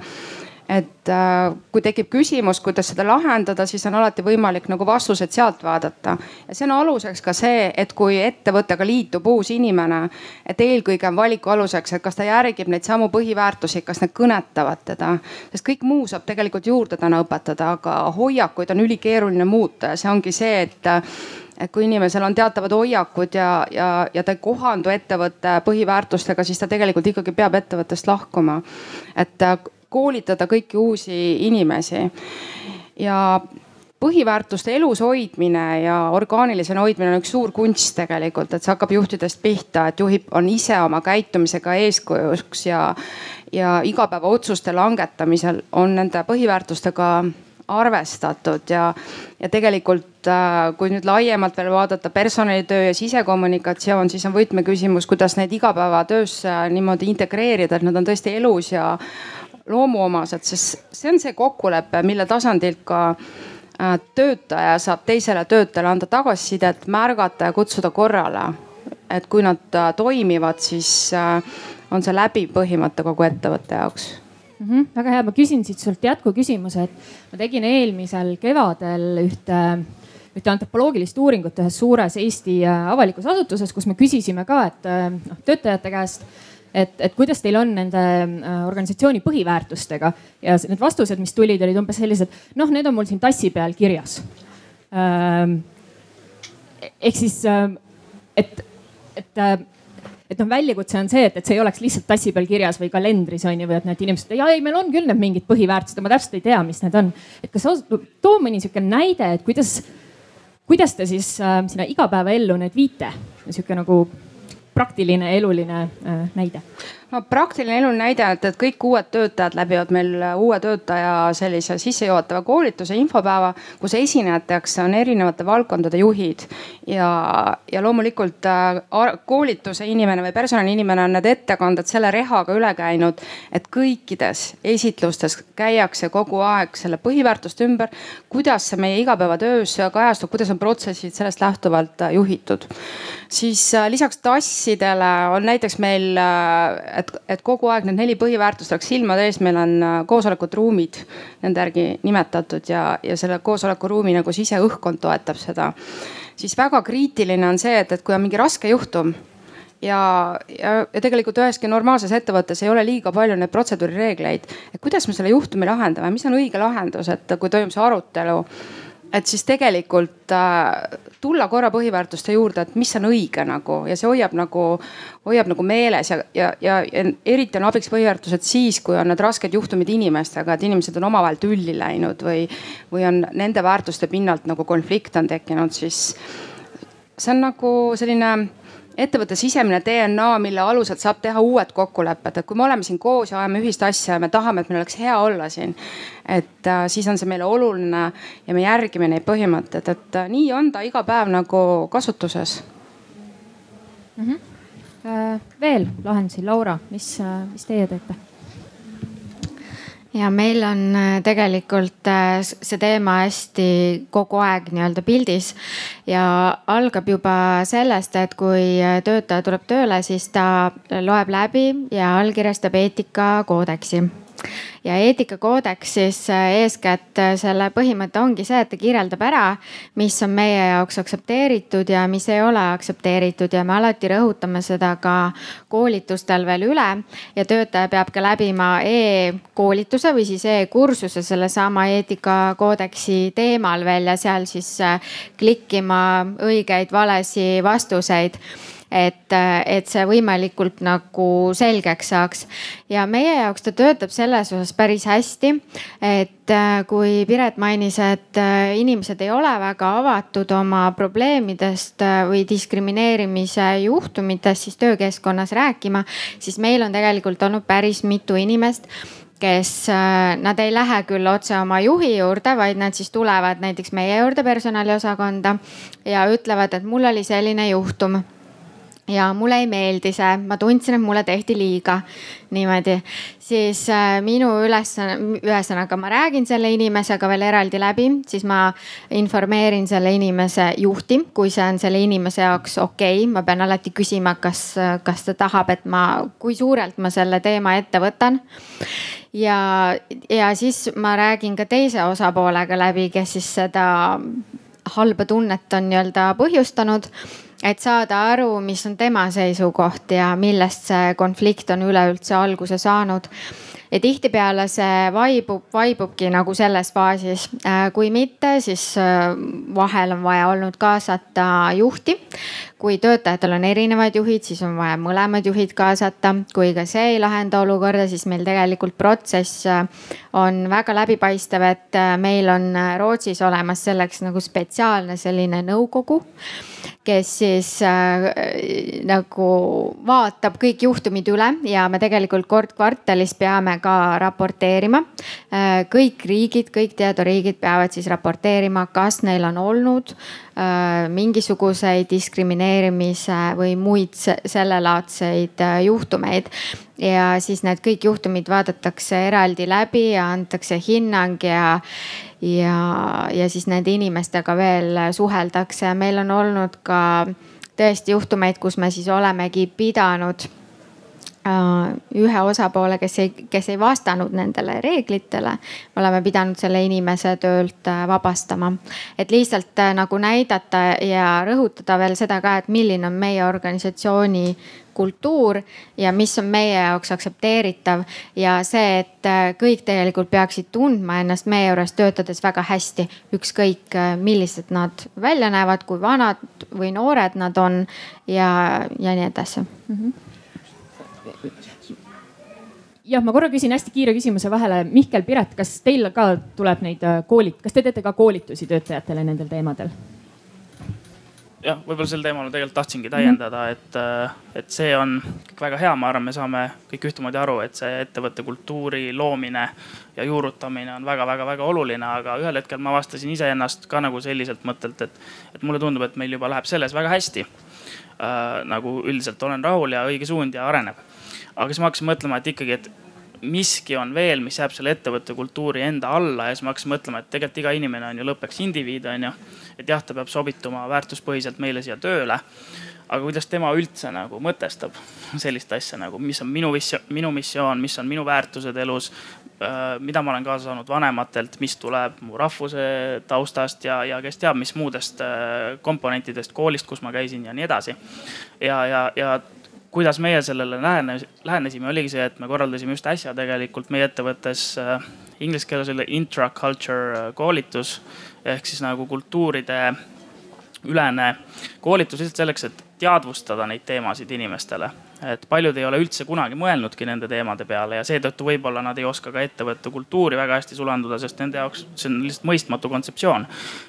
et äh, kui tekib küsimus, kuidas seda lahendada, siis on alati võimalik nagu vastused sealt vaadata. ja see on aluseks ka see, et kui ettevõttega liitub uus inimene, et eelkõige on valiku aluseks, et kas ta järgib neid samu põhiväärtusi, kas need kõnetavad teda. sest kõik muu saab tegelikult juurde täna õpetada, aga hoiakuid on ülikeeruline muuta ja see ongi see, et et kui inimesel on teatavad hoiakud ja, ja, ja ta ei kohandu ettevõtte põhiväärtustega, siis ta tegelikult ikkagi peab ettevõttest lahkuma. et koolitada kõiki uusi inimesi. ja põhiväärtuste elus hoidmine ja orgaanilisena hoidmine on üks suur kunst tegelikult, et see hakkab juhtidest pihta, et juhib, on ise oma käitumisega eeskujuks ja, ja igapäevaotsuste langetamisel on nende põhiväärtustega arvestatud ja, ja tegelikult äh, kui nüüd laiemalt veel vaadata personalitöö ja sisekommunikatsioon, siis on võtmeküsimus, kuidas neid igapäevatöösse niimoodi integreerida, et nad on tõesti elus ja loomuomased, sest see on see kokkulepe, mille tasandilt ka äh, töötaja saab teisele töötajale anda tagasisidet, märgata ja kutsuda korrale. et kui nad äh, toimivad, siis äh, on see läbiv põhimõte kogu ettevõtte jaoks mm. -hmm, väga hea, ma küsin siit sult jätkuküsimuse, et ma tegin eelmisel kevadel ühte ühte antropoloogilist uuringut ühes suures Eesti avalikus asutuses, kus me küsisime ka, et noh töötajate käest et, et kuidas teil on nende äh, organisatsiooni põhiväärtustega ja need vastused, mis tulid, olid umbes sellised, noh, need on mul siin tassi peal kirjas. Ähm, ehk siis, ähm, et, et äh, et noh, väljakutse on see, et, et see ei oleks lihtsalt tassi peal kirjas või kalendris on ju, või et need inimesed, ja ei, meil on küll need mingid põhiväärtused, ma täpselt ei tea, mis need on. et kas sa too mõni sihuke näide, et kuidas, kuidas te siis äh, sinna igapäevaellu need viite, sihuke nagu praktiline eluline äh, näide? No praktiline elu näide, et, et kõik uued töötajad läbivad meil uue töötaja sellise sissejuhatava koolituse, infopäeva, kus esinejateks on erinevate valdkondade juhid. ja, ja loomulikult äh, koolituse inimene või personaliinimene on need ettekanded selle rehaga üle käinud, et kõikides esitlustes käiakse kogu aeg selle põhiväärtuste ümber, kuidas see meie igapäevatöös kajastub, kuidas on protsessid sellest lähtuvalt äh, juhitud. siis äh, lisaks tassidele on näiteks meil, et et, et kogu aeg need neli põhiväärtust oleks silmade ees, meil on koosolekud, ruumid nende järgi nimetatud ja, ja selle koosolekuruumi nagu siseõhkkond toetab seda. siis väga kriitiline on see, et, et kui on mingi raske juhtum ja, ja, ja tegelikult üheski normaalses ettevõttes ei ole liiga palju neid protseduurireegleid. et kuidas me selle juhtumi lahendame, mis on õige lahendus, et kui toimub see arutelu, et siis tegelikult äh, tulla korra põhiväärtuste juurde, et mis on õige nagu ja see hoiab nagu, hoiab nagu meeles ja, ja, ja, ja eriti on abiks põhiväärtused siis, kui on need rasked juhtumid inimestega, et inimesed on omavahel tülli läinud või, või on nende väärtuste pinnalt nagu konflikt on tekkinud, siis see on nagu selline ettevõtte sisemine DNA, mille alusel saab teha uued kokkulepped, et kui me oleme siin koos ja ajame ühist asja ja me tahame, et meil oleks hea olla siin. et äh, siis on see meile oluline ja me järgime neid põhimõtteid, et äh, nii on ta iga päev nagu kasutuses mm. -hmm. Äh, veel lahendusi, Laura, mis, äh, mis teie teete? Ja meil on äh, tegelikult äh, see teema hästi kogu aeg nii-öelda pildis ja algab juba sellest, et kui äh, töötaja tuleb tööle, siis ta loeb läbi ja allkirjastab eetikakoodeksi ja eetikakoodeks siis äh, eeskätt äh, selle põhimõte ongi see, et ta kirjeldab ära, mis on meie jaoks aktsepteeritud ja mis ei ole aktsepteeritud ja me alati rõhutame seda ka koolitustel veel üle. ja töötaja peab ka läbima e-koolituse või siis e-kursuse sellesama eetikakoodeksi teemal veel ja seal siis äh, klikkima õigeid, valesi vastuseid et, et see võimalikult nagu selgeks saaks. ja meie jaoks ta töötab selles osas päris hästi. et äh, kui Piret mainis, et äh, inimesed ei ole väga avatud oma probleemidest äh, või diskrimineerimise juhtumitest siis töökeskkonnas rääkima, siis meil on tegelikult olnud päris mitu inimest kes, nad ei lähe küll otse oma juhi juurde, vaid nad siis tulevad näiteks meie juurde personaliosakonda ja ütlevad, et mul oli selline juhtum ja mulle ei meeldi see, ma tundsin, et mulle tehti liiga niimoodi, siis äh, minu ülesanne, ühesõnaga ma räägin selle inimesega veel eraldi läbi, siis ma informeerin selle inimese juhti, kui see on selle inimese jaoks okei okay., ma pean alati küsima, kas, kas ta tahab, et ma, kui suurelt ma selle teema ette võtan. ja, ja siis ma räägin ka teise osapoolega läbi, kes siis seda halba tunnet on nii-öelda põhjustanud et saada aru, mis on tema seisukoht ja millest see konflikt on üleüldse alguse saanud. ja tihtipeale see vaibub, vaibubki nagu selles faasis. Äh, kui mitte, siis äh, vahel on vaja olnud kaasata juhti. Kui töötajatel on erinevad juhid, siis on vaja mõlemad juhid kaasata. kui ka see ei lahenda olukorda, siis meil tegelikult protsess äh, on väga läbipaistev, et meil on Rootsis olemas selleks nagu spetsiaalne selline nõukogu kes siis äh, nagu vaatab kõik juhtumid üle ja me tegelikult kord kvartalis peame ka raporteerima äh,. kõik riigid, kõik teaduriigid peavad siis raporteerima, kas neil on olnud äh, mingisuguseid diskrimineerimise või muid sellelaadseid äh, juhtumeid ja siis need kõik juhtumid vaadatakse eraldi läbi ja antakse hinnang ja, ja, ja siis nende inimestega veel suheldakse. meil on olnud ka tõesti juhtumeid, kus me siis olemegi pidanud äh, ühe osapoole, kes ei, kes ei vastanud nendele reeglitele, me oleme pidanud selle inimese töölt äh, vabastama. et lihtsalt äh, nagu näidata ja rõhutada veel seda ka, et milline on meie organisatsiooni kultuur ja mis on meie jaoks aktsepteeritav ja see, et äh, kõik tegelikult peaksid tundma ennast meie juures töötades väga hästi, ükskõik äh, millised nad välja näevad, kui vanad või noored nad on ja, ja nii edasi mm. -hmm jah, ma korra küsin hästi kiire küsimuse vahele. Mihkel, Piret, kas teil ka tuleb neid äh, koolit-, kas te teete ka koolitusi töötajatele nendel teemadel? jah, võib-olla sel teemal ma tegelikult tahtsingi täiendada, et, äh, et see on kõik väga hea, ma arvan, me saame kõik ühtemoodi aru, et see ettevõtte kultuuri loomine ja juurutamine on väga-väga-väga oluline, aga ühel hetkel ma avastasin iseennast ka nagu selliselt mõttelt, et, et mulle tundub, et meil juba läheb selles väga hästi äh,. nagu üldiselt olen rahul ja õige suund ja areneb. Aga siis ma hakkasin mõtlema, et ikkagi, et miski on veel, mis jääb selle ettevõtte kultuuri enda alla ja siis ma hakkasin mõtlema, et tegelikult iga inimene on ju lõppeks indiviid, on ju. et jah, ta peab sobituma väärtuspõhiselt meile siia tööle. aga kuidas tema üldse nagu mõtestab [LAUGHS] sellist asja nagu, mis on minu missioon, minu missioon, mis on minu väärtused elus. Äh, mida ma olen kaasa saanud vanematelt, mis tuleb mu rahvuse taustast ja, ja kes teab, mis muudest äh, komponentidest koolist, kus ma käisin ja nii edasi. ja, ja, ja kuidas meie sellele lähenes, lähenesime, oligi see, et me korraldasime just äsja tegelikult meie ettevõttes äh, inglise keeles oli intraculture koolitus ehk siis nagu kultuuride ülene koolitus lihtsalt selleks, et teadvustada neid teemasid inimestele. Et paljud ei ole üldse kunagi mõelnudki nende teemade peale ja seetõttu võib-olla nad ei oska ka ettevõtte kultuuri väga hästi sulanduda, sest nende jaoks see on lihtsalt mõistmatu kontseptsioon.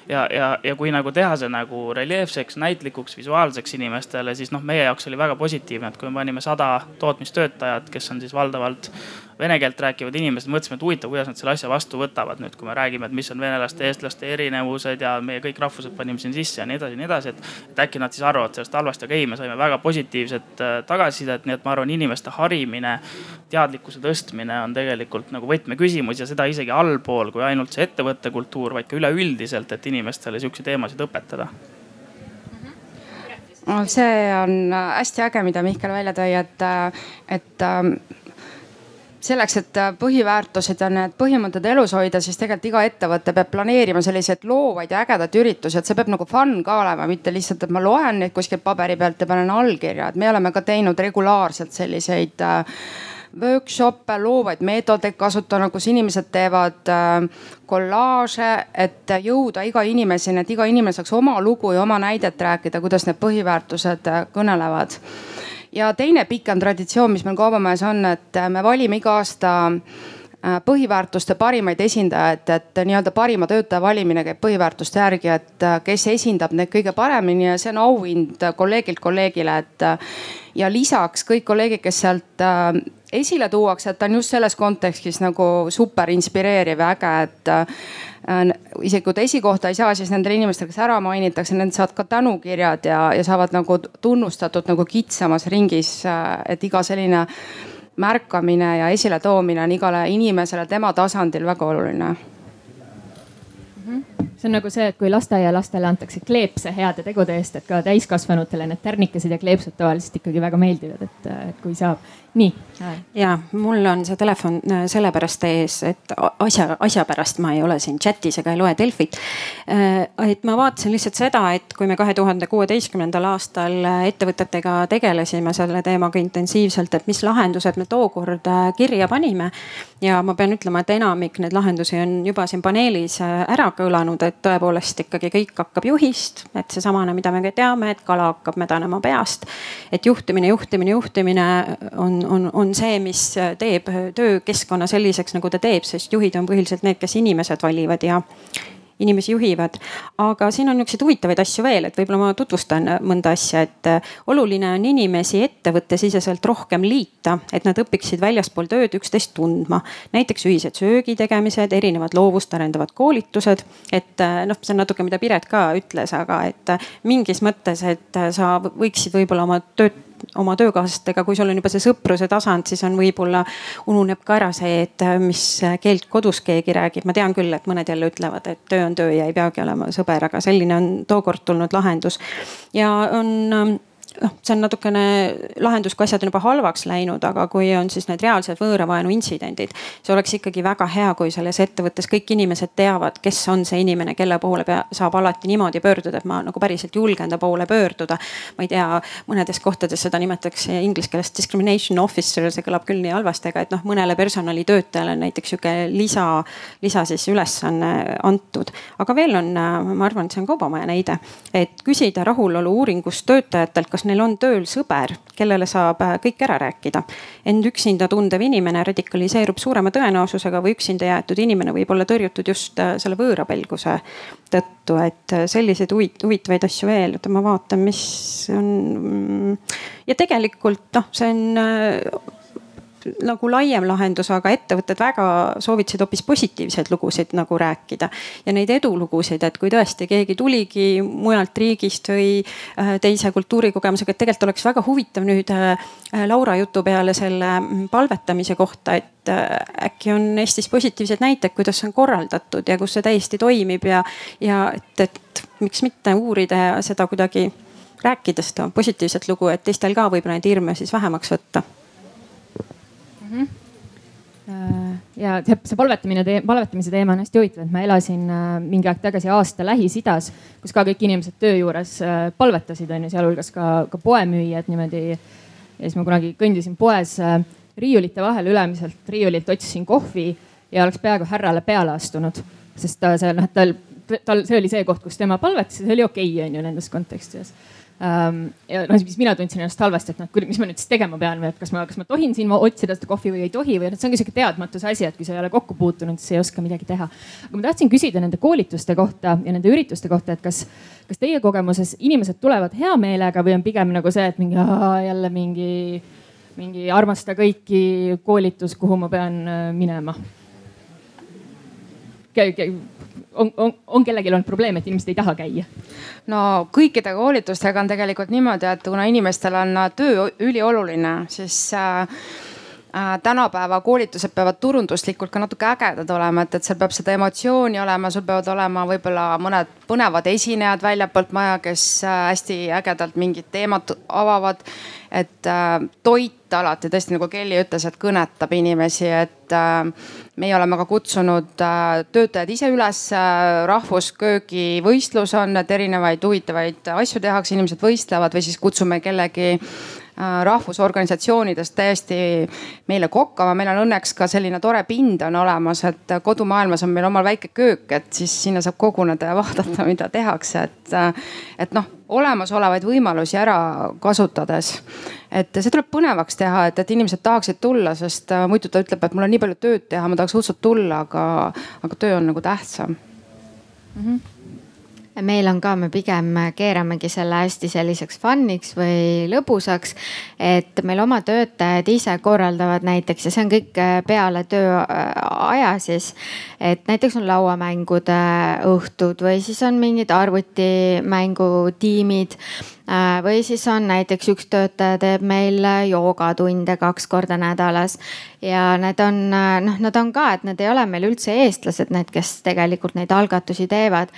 ja, ja, ja kui nagu teha see nagu reljeefseks, näitlikuks, visuaalseks inimestele, siis noh, meie jaoks oli väga positiivne, et kui me panime sada tootmistöötajat, kes on siis valdavalt vene keelt rääkivad inimesed, mõtlesime, et huvitav, kuidas nad selle asja vastu võtavad nüüd, kui me räägime, et mis on venelaste, eestlaste erinevused ja meie kõik rahvused panime siin sisse ja nii edasi ja nii edasi, et. et äkki nad siis arvavad sellest halvasti, aga ei, me saime väga positiivset äh, tagasisidet, nii et ma arvan, inimeste harimine, teadlikkuse tõstmine on tegelikult nagu võtmeküsimus ja seda isegi allpool kui ainult see ettevõtte kultuur, vaid ka üleüldiselt, et inimestele sihukeseid teemasid õpetada see on hästi äge, mida Mihkel välja tõi, et, et ähm, selleks, et äh, põhiväärtused ja need põhimõtted elus hoida, siis tegelikult iga ettevõte peab planeerima selliseid loovaid ja ägedaid üritusi, et see peab nagu fun ka olema, mitte lihtsalt, et ma loen neid kuskilt paberi pealt ja panen allkirja, et me oleme ka teinud regulaarselt selliseid äh, workshop'e, loovaid meetodeid kasutanud, kus inimesed teevad äh, kollaaže, et jõuda iga inimeseni, et iga inimene saaks oma lugu ja oma näidet rääkida, kuidas need põhiväärtused kõnelevad ja teine pikem traditsioon, mis meil Kaubamajas on, et me valime iga aasta äh, põhiväärtuste parimaid esindajaid, et nii-öelda parima töötaja valimine käib põhiväärtuste järgi, et äh, kes esindab neid kõige paremini ja see on auhind kolleegilt kolleegile, et. Äh, ja lisaks kõik kolleegid, kes sealt esile tuuakse, et ta on just selles kontekstis nagu super inspireeriv ja äge, et Äh, isegi kui ta esikohta ei saa, siis nendele inimestele, kes ära mainitakse, need saavad ka tänukirjad ja, ja saavad nagu tunnustatud nagu kitsamas ringis. Äh, et iga selline märkamine ja esiletoomine on igale inimesele tema tasandil väga oluline see on nagu see, et kui lasteaialastele antakse kleepse heade tegude eest, et ka täiskasvanutele need tärnikesed ja kleepsud tavaliselt ikkagi väga meeldivad, et, et kui saab nii. ja mul on see telefon äh, sellepärast ees, et asja, asja pärast ma ei ole siin chat'is ega ei loe Delfit. Äh, et ma vaatasin lihtsalt seda, et kui me kahe tuhande kuueteistkümnendal aastal ettevõtetega tegelesime selle teemaga intensiivselt, et mis lahendused me tookord äh, kirja panime. ja ma pean ütlema, et enamik neid lahendusi on juba siin paneelis ära kõlanud, et tõepoolest ikkagi kõik hakkab juhist, et seesamane, mida me ka teame, et kala hakkab mädanema peast. et juhtimine, juhtimine, juhtimine on on, on see, mis teeb töökeskkonna selliseks, nagu ta teeb, sest juhid on põhiliselt need, kes inimesed valivad ja inimesi juhivad. aga siin on niisuguseid huvitavaid asju veel, et võib-olla ma tutvustan mõnda asja, et oluline on inimesi ettevõttesiseselt rohkem liita, et nad õpiksid väljaspool tööd üksteist tundma. näiteks ühised söögi tegemised, erinevad loovust arendavad koolitused, et noh, see on natuke, mida Piret ka ütles, aga et mingis mõttes, et sa võiksid võib-olla oma tööd oma töökaaslastega, kui sul on juba see sõpruse tasand, siis on võib-olla ununeb ka ära see, et äh, mis keelt kodus keegi räägib. ma tean küll, et mõned jälle ütlevad, et töö on töö ja ei peagi olema sõber, aga selline on tookord tulnud lahendus. ja on ähm, noh, see on natukene lahendus, kui asjad on juba halvaks läinud, aga kui on siis need reaalsed võõravaenu intsidendid. see oleks ikkagi väga hea, kui selles ettevõttes kõik inimesed teavad, kes on see inimene, kelle poole pea, saab alati niimoodi pöörduda, et ma nagu päriselt julgen ta poole pöörduda. ma ei tea, mõnedes kohtades seda nimetatakse inglise keeles discrimination officer, see kõlab küll nii halvasti, aga et noh, mõnele personalitöötajale on näiteks sihuke lisa, lisa siis ülesanne antud. aga veel on, ma arvan, et see on Kaubamaja näide, et küsida rahulolu uuringust töötajatelt, kas neil on tööl sõber, kellele saab äh, kõik ära rääkida. end üksinda tundev inimene radikaliseerub suurema tõenäosusega või üksinda jäetud inimene võib olla tõrjutud just äh, selle võõrapelguse tõttu, et äh, selliseid huvitavaid asju veel, oota ma vaatan, mis on. Mm, ja tegelikult noh, see on nagu laiem lahendus, aga ettevõtted väga soovitasid hoopis positiivseid lugusid nagu rääkida. ja neid edulugusid, et kui tõesti keegi tuligi mujalt riigist või äh, teise kultuurikogemusega, et tegelikult oleks väga huvitav nüüd äh, Laura jutu peale selle mm, palvetamise kohta, et äh, äkki on Eestis positiivseid näiteid, kuidas on korraldatud ja kus see täiesti toimib ja, ja et, et miks mitte uurida ja seda kuidagi rääkida seda positiivset lugu, et teistel ka võib-olla neid hirme siis vähemaks võtta mm. -hmm ja see, palvetamine, palvetamise teema on hästi huvitav, et ma elasin äh, mingi aeg tagasi aasta Lähis-Idas, kus ka kõik inimesed töö juures äh, palvetasid, on ju, sealhulgas ka, ka poemüüjad niimoodi. ja siis ma kunagi kõndisin poes riiulite vahel ülemiselt riiulilt otsisin kohvi ja oleks peaaegu härrale peale astunud, sest ta seal noh, tal, tal, see oli see koht, kus tema palvetas ja see oli okei okay,, on ju nendes kontekstides. Ja noh, siis mina tundsin ennast halvasti, et noh, mis ma nüüd siis tegema pean või et kas ma, kas ma tohin siin otsida seda kohvi või ei tohi või noh, see ongi sihuke teadmatuse asi, et kui sa ei ole kokku puutunud, siis ei oska midagi teha. aga ma tahtsin küsida nende koolituste kohta ja nende ürituste kohta, et kas, kas teie kogemuses inimesed tulevad hea meelega või on pigem nagu see, et mingi jälle mingi mingi armasta kõiki koolitus, kuhu ma pean äh, minema on, on, on kellelgi olnud probleem, et inimesed ei taha käia? no kõikide koolitustega on tegelikult niimoodi, et kuna inimestel on töö ülioluline, siis äh, äh, tänapäeva koolitused peavad turunduslikult ka natuke ägedad olema, et, et seal peab seda emotsiooni olema, sul peavad olema võib-olla mõned põnevad esinejad väljapoolt maja, kes äh, hästi ägedalt mingit teemat avavad. et äh, toit alati tõesti nagu Kelly ütles, et kõnetab inimesi, et äh, meie oleme ka kutsunud äh, töötajad ise üles äh,. rahvusköögivõistlus on, et erinevaid huvitavaid asju tehakse, inimesed võistlevad või siis kutsume kellegi Äh, rahvusorganisatsioonidest täiesti meile kokkama. meil on õnneks ka selline tore pind on olemas, et kodumaailmas on meil omal väike köök, et siis sinna saab koguneda ja [LAUGHS] vaadata, mida tehakse, et, äh, et noh, olemasolevaid võimalusi ära kasutades. et see tuleb põnevaks teha, et, et inimesed tahaksid tulla, sest äh, muidu ta ütleb, et mul on nii palju tööd teha, ma tahaks õudselt tulla, aga, aga töö on nagu tähtsam mm. -hmm meil on ka, me pigem keeramegi selle hästi selliseks fun'iks või lõbusaks. et meil oma töötajad ise korraldavad näiteks ja see on kõik äh, peale tööaja äh, siis. et näiteks on lauamängude õhtud või siis on mingid arvutimängutiimid äh, või siis on näiteks üks töötaja teeb meil joogatunde kaks korda nädalas ja need on noh, nad on ka, et need ei ole meil üldse eestlased, need, kes tegelikult neid algatusi teevad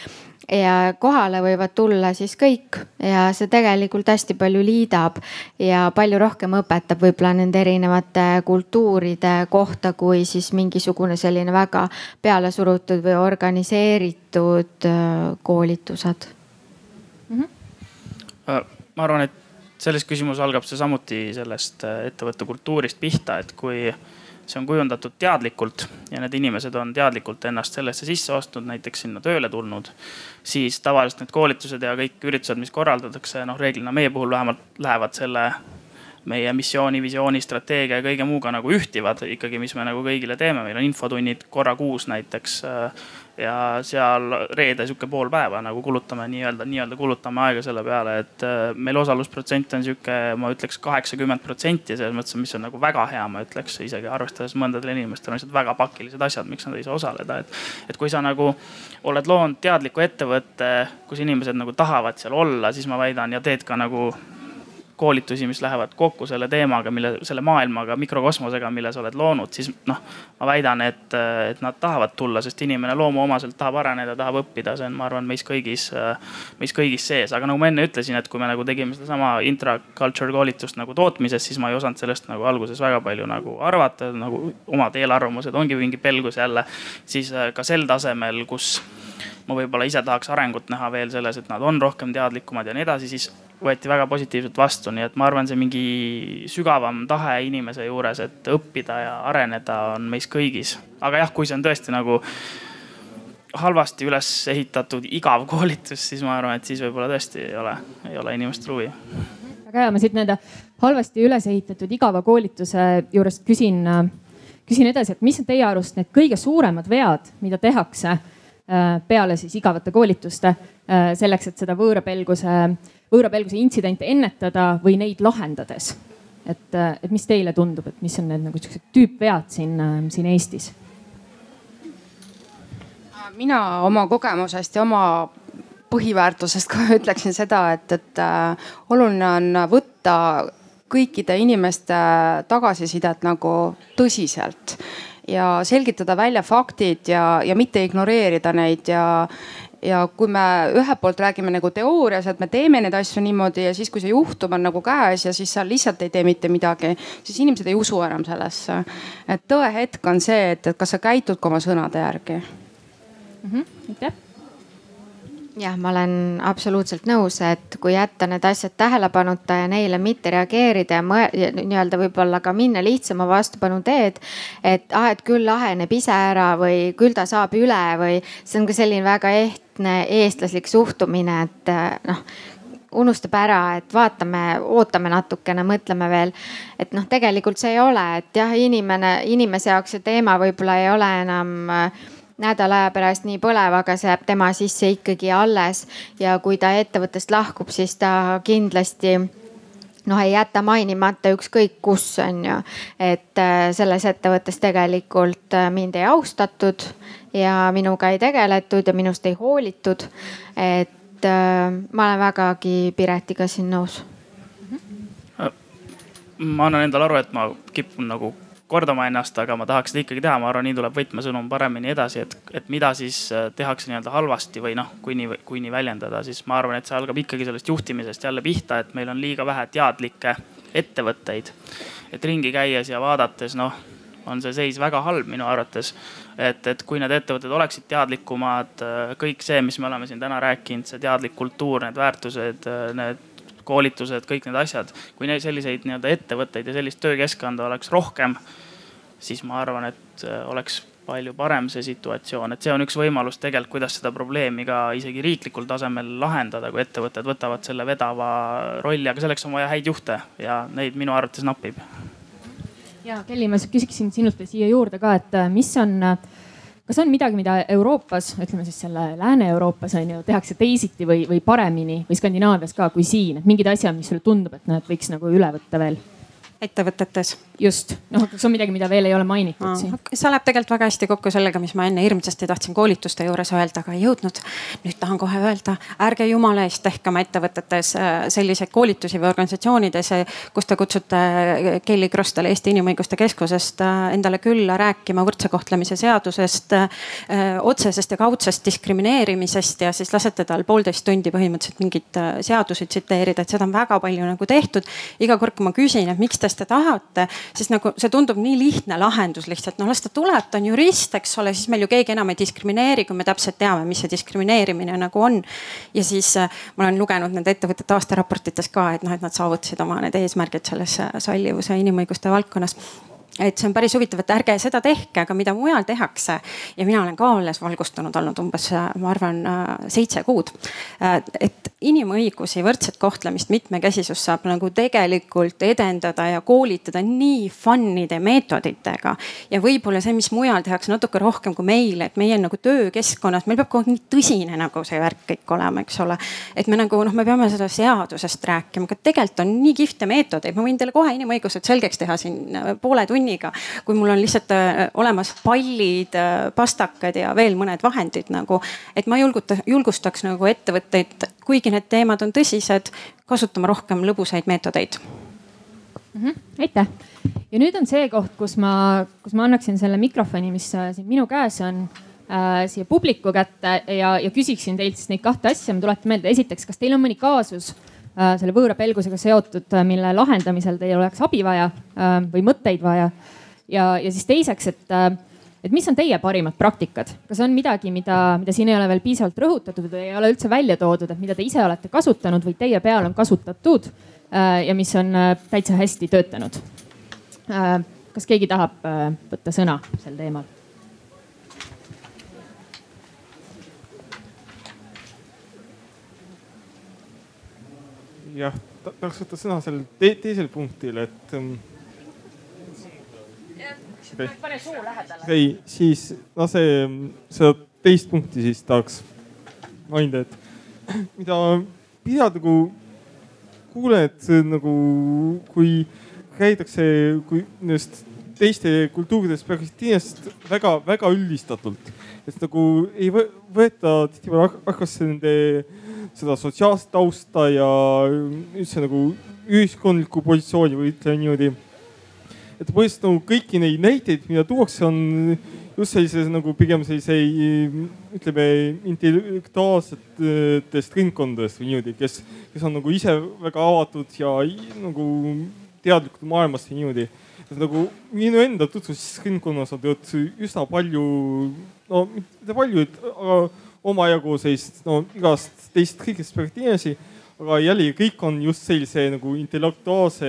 ja kohale võivad tulla siis kõik ja see tegelikult hästi palju liidab ja palju rohkem õpetab võib-olla nende erinevate kultuuride kohta, kui siis mingisugune selline väga pealesurutud või organiseeritud äh, koolitused mm. -hmm. ma arvan, et selles küsimuses algab see samuti sellest äh, ettevõtte kultuurist pihta, et kui see on kujundatud teadlikult ja need inimesed on teadlikult ennast sellesse sisse ostnud, näiteks sinna tööle tulnud. siis tavaliselt need koolitused ja kõik üritused, mis korraldatakse, noh reeglina meie puhul vähemalt lähevad selle meie missiooni, visiooni, strateegia ja kõige muuga nagu ühtivad ikkagi, mis me nagu kõigile teeme, meil on infotunnid korra kuus näiteks ja seal reede sihuke pool päeva nagu kulutame nii-öelda, nii-öelda kulutame aega selle peale, et äh, meil osalusprotsent on sihuke, ma ütleks kaheksakümmend protsenti selles mõttes, mis on nagu väga hea, ma ütleks isegi arvestades mõndadel inimestel on lihtsalt väga pakilised asjad, miks nad ei saa osaleda, et. et kui sa nagu oled loonud teadliku ettevõtte, kus inimesed nagu tahavad seal olla, siis ma väidan ja teed ka nagu koolitusi, mis lähevad kokku selle teemaga, mille, selle maailmaga, mikrokosmosega, mille sa oled loonud, siis noh, ma väidan, et, et nad tahavad tulla, sest inimene loomuomaselt tahab areneda, tahab õppida, see on, ma arvan, meis kõigis, meis kõigis sees. aga nagu ma enne ütlesin, et kui me nagu tegime sedasama intraculture koolitust nagu tootmises, siis ma ei osanud sellest nagu alguses väga palju nagu arvata, nagu omad eelarvamused ongi mingi pelgus jälle. siis ka sel tasemel, kus ma võib-olla ise tahaks arengut näha veel selles, et nad on rohkem teadlikumad ja nii edasi, siis võeti väga positiivselt vastu, nii et ma arvan, see mingi sügavam tahe inimese juures, et õppida ja areneda on meis kõigis. aga jah, kui see on tõesti nagu halvasti üles ehitatud igav [LAUGHS] koolitus, siis ma arvan, et siis võib-olla tõesti ei ole, ei ole inimestel huvi. väga hea, ma siit nende halvasti üles ehitatud igava koolituse juurest küsin, küsin edasi, et mis on teie arust need kõige suuremad vead, mida tehakse peale siis igavate koolituste äh, selleks, et seda võõrapelguse võõrapelguse intsidente ennetada või neid lahendades. et, äh, et mis teile tundub, et mis on need nagu siuksed tüüpvead siin, äh, siin Eestis? mina oma kogemusest ja oma põhiväärtusest ka [LAUGHS] ütleksin seda, et, et äh, oluline on võtta kõikide inimeste tagasisidet nagu tõsiselt ja selgitada välja faktid ja, ja mitte ignoreerida neid ja, ja kui me ühelt poolt räägime nagu teoorias, et me teeme neid asju niimoodi ja siis, kui see juhtum on nagu käes ja siis sa lihtsalt ei tee mitte midagi, siis inimesed ei usu enam sellesse. et tõehetk on see, et, et kas sa käitud ka oma sõnade järgi mm. -hmm. Jah, ma olen absoluutselt nõus, et kui jätta need asjad tähelepanuta ja neile mitte reageerida ja nii-öelda võib-olla ka minna lihtsama vastupanu teed. et ah, et küll laheneb ise ära või küll ta saab üle või see on ka selline väga ehtne eestlaslik suhtumine, et noh unustab ära, et vaatame, ootame natukene, mõtleme veel. et noh, tegelikult see ei ole, et jah, inimene, inimese jaoks see teema võib-olla ei ole enam äh, nädala aja pärast nii põlev, aga see jääb tema sisse ikkagi alles. ja kui ta ettevõttest lahkub, siis ta kindlasti noh, ei jäta mainimata ükskõik kus on ju. et äh, selles ettevõttes tegelikult äh, mind ei austatud ja minuga ei tegeletud ja minust ei hoolitud. et äh, ma olen vägagi Piretiga siin nõus. ma annan endale aru, et ma kipun nagu kordama ennast, aga ma tahaks seda ikkagi teha, ma arvan, nii tuleb võtmesõnum paremini edasi, et, et mida siis äh, tehakse nii-öelda halvasti või noh, kui nii, kui nii väljendada, siis ma arvan, et see algab ikkagi sellest juhtimisest jälle pihta, et meil on liiga vähe teadlikke ettevõtteid. et ringi käies ja vaadates, noh, on see seis väga halb minu arvates. et, et kui need ettevõtted oleksid teadlikumad, äh, kõik see, mis me oleme siin täna rääkinud, see teadlik kultuur, need väärtused, äh, need koolitused, kõik need asjad. kui neid selliseid nii-öelda ettevõtteid ja sellist töökeskkonda oleks rohkem, siis ma arvan, et äh, oleks palju parem see situatsioon, et see on üks võimalus tegelikult, kuidas seda probleemi ka isegi riiklikul tasemel lahendada, kui ettevõtted võtavad selle vedava rolli, aga selleks on vaja häid juhte ja neid minu arvates napib. ja Kelly, ma küsiksin sinult siia juurde ka, et äh, mis on äh, kas on midagi, mida Euroopas, ütleme siis selle Lääne-Euroopas on ju, tehakse teisiti või, või paremini või Skandinaavias ka kui siin, et mingid asjad, mis sulle tundub, et näed, võiks nagu üle võtta veel? ettevõtetes. Just, noh, kas on midagi, mida veel ei ole mainitud no, siin? see läheb tegelikult väga hästi kokku sellega, mis ma enne hirmsasti tahtsin koolituste juures öelda, aga ei jõudnud. nüüd tahan kohe öelda, ärge jumala eest tehke oma ettevõtetes äh, selliseid koolitusi või organisatsioonides, äh, kus te kutsute äh, Kelly Krostal Eesti Inimõiguste Keskusest endale külla rääkima võrdse kohtlemise seadusest, otsesest ja kaudsest diskrimineerimisest ja siis lasete tal poolteist tundi põhimõtteliselt mingeid seadusi tsiteerida, et seda on väga palju nagu tehtud. iga kord, kui ma küsin, et miks te te tahate, siis nagu see tundub nii lihtne lahendus lihtsalt, noh las ta tuleb, ta on jurist, eks ole, siis meil ju keegi enam ei diskrimineeri, kui me täpselt teame, mis see diskrimineerimine nagu on. ja siis äh, ma olen lugenud nende ettevõtete aastaraportites ka, et noh, et nad saavutasid oma need eesmärgid selles äh, sallivuse inimõiguste valdkonnas et see on päris huvitav, et ärge seda tehke, aga mida mujal tehakse ja mina olen ka alles valgustunud olnud umbes, ma arvan, seitse kuud. et inimõigusi, võrdset kohtlemist, mitmekesisust saab nagu tegelikult edendada ja koolitada nii fun'ide meetoditega. ja võib-olla see, mis mujal tehakse natuke rohkem kui meil, et meie nagu töökeskkonnas, meil peab kogu aeg nii tõsine nagu see värk kõik olema, eks ole. et me nagu noh, me peame seda seadusest rääkima, aga tegelikult on nii kihvte meetodeid, ma võin teile kohe inimõigused selgeks teha siin poole tunni tunniga, kui mul on lihtsalt äh, olemas pallid, äh, pastakad ja veel mõned vahendid nagu. et ma julguta, julgustaks nagu ettevõtteid, kuigi need teemad on tõsised, kasutama rohkem lõbusaid meetodeid mm. -hmm, aitäh ja nüüd on see koht, kus ma, kus ma annaksin selle mikrofoni, mis äh, siin minu käes on äh, siia publiku kätte ja, ja küsiksin teilt siis neid kahte asja. ma tuletan meelde, esiteks, kas teil on mõni kaasus selle võõra pelgusega seotud, äh, mille lahendamisel teil oleks abi vaja äh, või mõtteid vaja. ja, ja siis teiseks, et, et mis on teie parimad praktikad, kas on midagi, mida, mida siin ei ole veel piisavalt rõhutatud või ei ole üldse välja toodud, et mida te ise olete kasutanud või teie peal on kasutatud ja mis on täitsa hästi töötanud? kas keegi tahab võtta sõna sel teemal? Jah, tahaks võtta sõna sellel te teisel punktil, et ähm,. pane suu lähedale. okei, siis no see, seda teist punkti siis tahaks mainida, et [CLEARS THROAT] mida mina nagu et see nagu, kui käidakse, kui nendest teiste kultuuridest Palestiinast väga-väga üldistatult, et nagu ei võeta tihtipeale arvesse nende seda sotsiaalset tausta ja üldse nagu ühiskondlikku positsiooni või ütleme niimoodi. et põhimõtteliselt nagu kõiki neid näiteid, mida tuuakse, on just sellise nagu pigem sellise ütleme intellektuaalsetest ringkondadest või niimoodi, kes, kes on nagu ise väga avatud ja nagu teadlikud maailmast ja niimoodi. nagu minu enda tutvusringkonnas on tegelikult üsna palju, no mitte palju, aga omajagu sellist no igast teist kõigest perspektiivi aga jällegi kõik on just sellise nagu intellektuaalse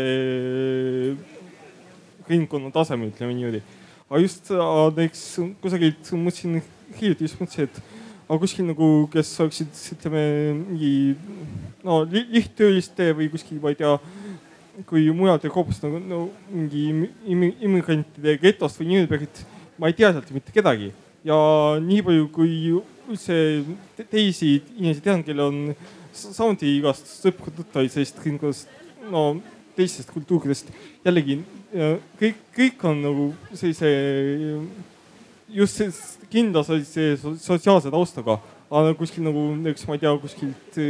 ringkonna tasemel, ütleme niimoodi. aga just näiteks kusagilt mõtlesin, hiljuti just mõtlesin, et aga kuskil nagu, kes oleksid, ütleme mingi no lihttööliste või kuskil, ma ei tea kui mujalt Euroopast nagu no, mingi immigrantide getost või pärit, ma ei tea sealt mitte kedagi. ja nii palju, kui üldse teisi inimesi tean, kellel on samuti igast sõpru-tuttavaid sellist ringkonnast, no teistest kultuuridest. jällegi kõik, kõik on nagu sellise just sellise kindla sellise sotsiaalse taustaga, aga kuskil nagu näiteks ma ei tea, kuskilt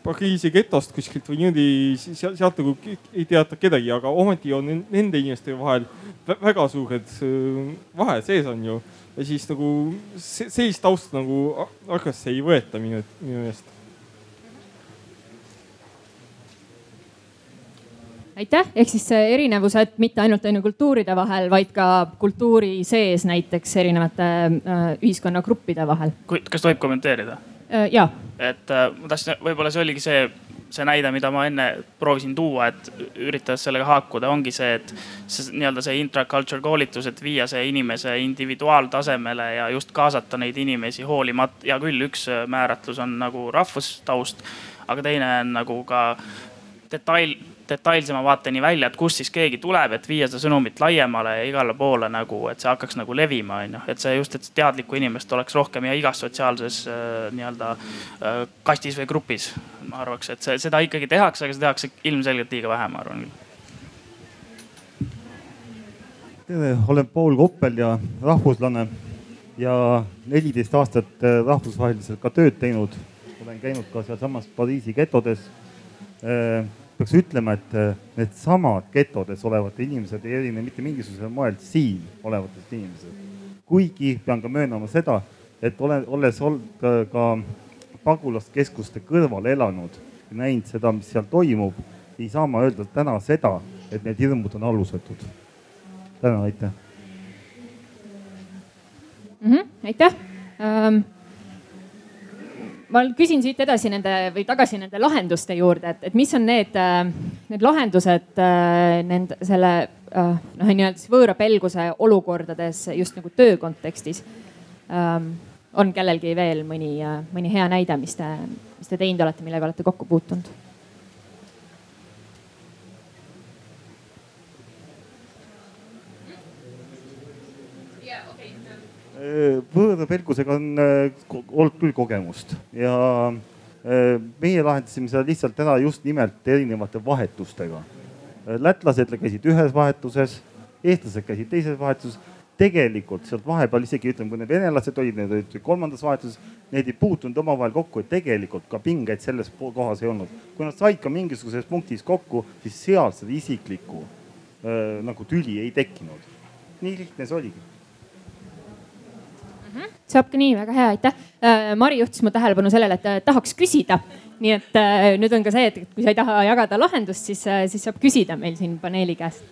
Pariisi getost kuskilt või niimoodi, sealt nagu ei teata kedagi, aga ometi on nende inimeste vahel väga suured vahed sees on ju. Ja siis nagu sellist tausta nagu arvesse ei võeta minu, minu meelest aitäh, ehk siis erinevused mitte ainult on ju kultuuride vahel, vaid ka kultuuri sees näiteks erinevate äh, ühiskonnagruppide vahel. kas tohib kommenteerida? Äh, ja. et äh, ma tahtsin, võib-olla see oligi see, see näide, mida ma enne proovisin tuua, et üritades sellega haakuda, ongi see, et see nii-öelda see intraculture koolitus, et viia see inimese individuaaltasemele ja just kaasata neid inimesi hoolimata. hea küll, üks määratlus on nagu rahvustaust, aga teine on nagu ka detail detailsema vaateni välja, et kust siis keegi tuleb, et viia seda sõnumit laiemale ja igale poole nagu, et see hakkaks nagu levima, on ju. et see just, et teadlikku inimest oleks rohkem ja igas sotsiaalses äh, nii-öelda äh, kastis või grupis. ma arvaks, et see, seda ikkagi tehakse, aga seda tehakse ilmselgelt liiga vähe, ma arvan tere, olen Paul Koppel ja rahvuslane ja neliteist aastat äh, rahvusvaheliselt ka tööd teinud. olen käinud ka sealsamas Pariisi getodes peaks ütlema, et äh, needsamad getodes olevad inimesed ei erine mitte mingisugusel moel siin olevatest inimesed. kuigi pean ka möönama seda, et olen, olles olnud ka pagulaskeskuste kõrval elanud näinud seda, mis seal toimub, ei saa ma öelda täna seda, et need hirmud on alusetud. tänan, aitäh mm. -hmm, aitäh um ma küsin siit edasi nende või tagasi nende lahenduste juurde, et, et mis on need, äh, need lahendused äh, nende selle äh, noh, nii-öelda siis võõra pelguse olukordades just nagu töö kontekstis. Ähm, on kellelgi veel mõni, mõni hea näide, mis te, mis te teinud olete, millega olete kokku puutunud? Võõra pelgusega on äh, olnud küll kogemust ja äh, meie lahendasime seda lihtsalt ära just nimelt erinevate vahetustega. Äh, lätlased käisid ühes vahetuses, eestlased käisid teises vahetuses. tegelikult sealt vahepeal isegi ütleme, kui need venelased olid, need olid kolmandas vahetuses, need ei puutunud omavahel kokku, et tegelikult ka pingeid selles kohas ei olnud. kui nad said ka mingisuguses punktis kokku, siis seal seda isiklikku nagu tüli ei tekkinud. nii lihtne see oligi mm. -hmm. saabki nii, väga hea, aitäh. Äh, Mari juhtis mu tähelepanu sellele, et äh, tahaks küsida. nii et äh, nüüd on ka see, et kui sa ei taha jagada lahendust, siis, siis saab küsida meil siin paneeli käest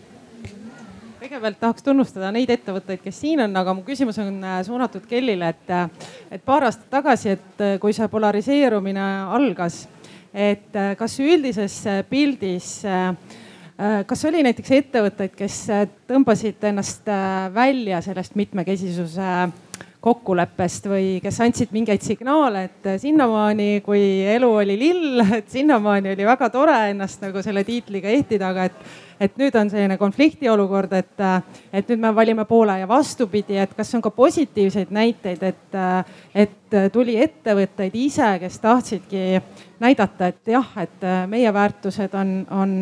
kõigepealt tahaks tunnustada neid ettevõtteid, kes siin on, aga mu küsimus on suunatud Kellile, et, et paar aastat tagasi, et kui see polariseerumine algas, et kas üldises pildis kas oli näiteks ettevõtteid, kes tõmbasid ennast välja sellest mitmekesisuse kokkuleppest või kes andsid mingeid signaale, et sinnamaani, kui elu oli lill, [LAUGHS] et sinnamaani oli väga tore ennast nagu selle tiitliga ehtida, aga et, et nüüd on selline konfliktiolukord, et, et nüüd me valime poole ja vastupidi, et kas on ka positiivseid näiteid, et, et tuli ettevõtteid ise, kes tahtsidki näidata, et jah, et meie väärtused on, on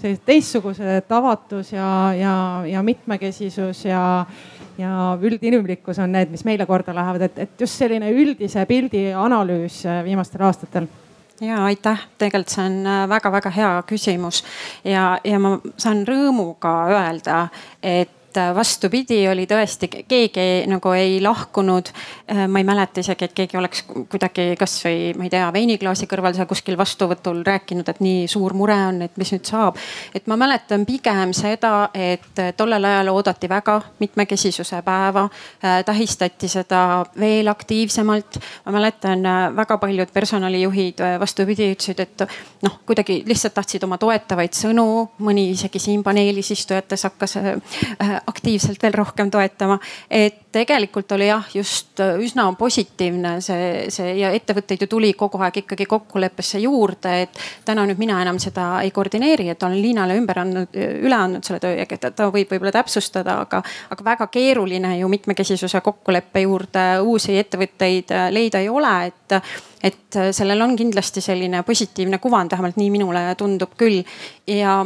sellised teistsugused, avatus ja, ja, ja mitmekesisus ja ja üldinimlikkus on need, mis meile korda lähevad, et, et just selline üldise pildi analüüs äh, viimastel aastatel. Ja aitäh, tegelikult see on väga-väga äh, hea küsimus. Ja, ja ma saan rõõmuga öelda, et vastupidi, oli tõesti, keegi nagu ei lahkunud. Äh, ma ei mäleta isegi, et keegi oleks kuidagi kasvõi, ma ei tea, veiniklaasi kõrval seal kuskil vastuvõtul rääkinud, et nii suur mure on, et mis nüüd saab. et ma mäletan pigem seda, et tollel ajal oodati väga mitmekesisuse päeva, äh, tähistati seda veel aktiivsemalt. ma mäletan, väga paljud personalijuhid vastupidi ütlesid, et noh, kuidagi lihtsalt tahtsid oma toetavaid sõnu, mõni isegi siin paneelis istujates hakkas aktiivselt veel rohkem toetama. et tegelikult oli jah, just äh, üsna positiivne see, see ja ettevõtteid ju tuli kogu aeg ikkagi kokkuleppesse juurde, et täna nüüd mina enam seda ei koordineeri, et olen Liinale ümber andnud, üle andnud selle töö ja ta võib võib-olla täpsustada, aga, aga väga keeruline ju mitmekesisuse kokkuleppe juurde uusi ettevõtteid äh, leida ei ole, et et äh, sellel on kindlasti selline positiivne kuvand, vähemalt nii minule tundub küll. ja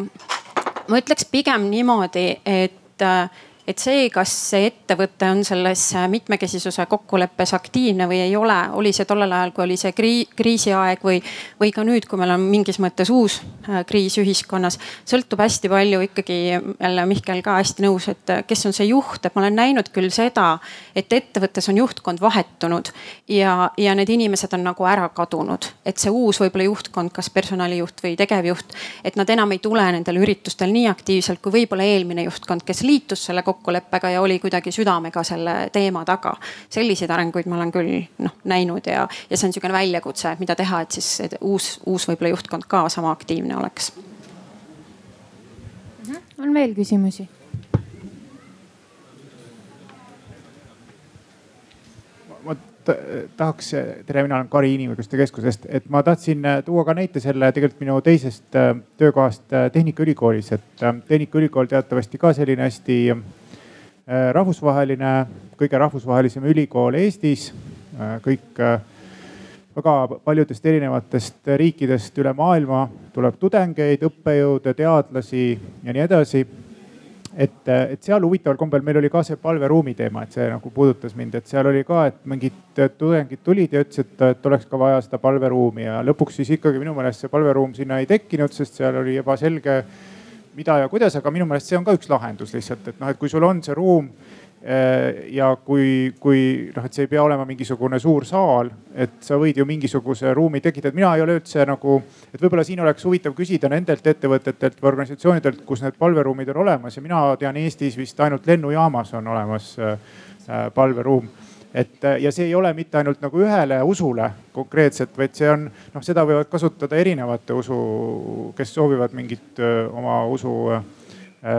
ma ütleks pigem niimoodi, et et et see, kas see ettevõte on selles mitmekesisuse kokkuleppes aktiivne või ei ole, oli see tollel ajal, kui oli see kriisiaeg või, või ka nüüd, kui meil on mingis mõttes uus äh, kriis ühiskonnas. sõltub hästi palju ikkagi jälle Mihkel ka hästi nõus, et äh, kes on see juht, et ma olen näinud küll seda, et ettevõttes on juhtkond vahetunud ja, ja need inimesed on nagu ära kadunud. et see uus võib-olla juhtkond, kas personalijuht või tegevjuht, et nad enam ei tule nendel üritustel nii aktiivselt kui võib-olla eelmine juhtkond, kes liitus selle kokkuleppega ja oli kuidagi südamega selle teema taga. selliseid arenguid ma olen küll noh näinud ja, ja see on niisugune väljakutse, mida teha, et siis et uus, uus võib-olla juhtkond ka sama aktiivne oleks. Mhm. on veel küsimusi? ma tahaks, tere, mina olen Kari Inimõiguste Keskusest, et ma tahtsin äh, tuua ka näite selle tegelikult minu teisest äh, töökohast äh, Tehnikaülikoolis, et Tehnikaülikool teatavasti ka selline hästi rahvusvaheline, kõige rahvusvahelisem ülikool Eestis. kõik väga paljudest erinevatest riikidest üle maailma tuleb tudengeid, õppejõude, teadlasi ja nii edasi et, et seal huvitaval kombel meil oli ka see palveruumi teema, et see nagu puudutas mind, et seal oli ka, et mingid tudengid tulid ja ütlesid, et, et oleks ka vaja seda palveruumi ja lõpuks siis ikkagi minu meelest see palveruum sinna ei tekkinud, sest seal oli ebaselge, mida ja kuidas, aga minu meelest see on ka üks lahendus lihtsalt, et noh, et kui sul on see ruum Äh, ja kui, kui noh, et see ei pea olema mingisugune suur saal, et sa võid ju mingisuguse ruumi tekitada. mina ei ole üldse nagu, et võib-olla siin oleks huvitav küsida nendelt ettevõtetelt või organisatsioonidelt, kus need palveruumid on olemas ja mina tean Eestis vist ainult lennujaamas on olemas äh, palveruum et ja see ei ole mitte ainult nagu ühele usule konkreetselt, vaid see on noh, seda võivad kasutada erinevate usu, kes soovivad mingit öö, oma usu öö,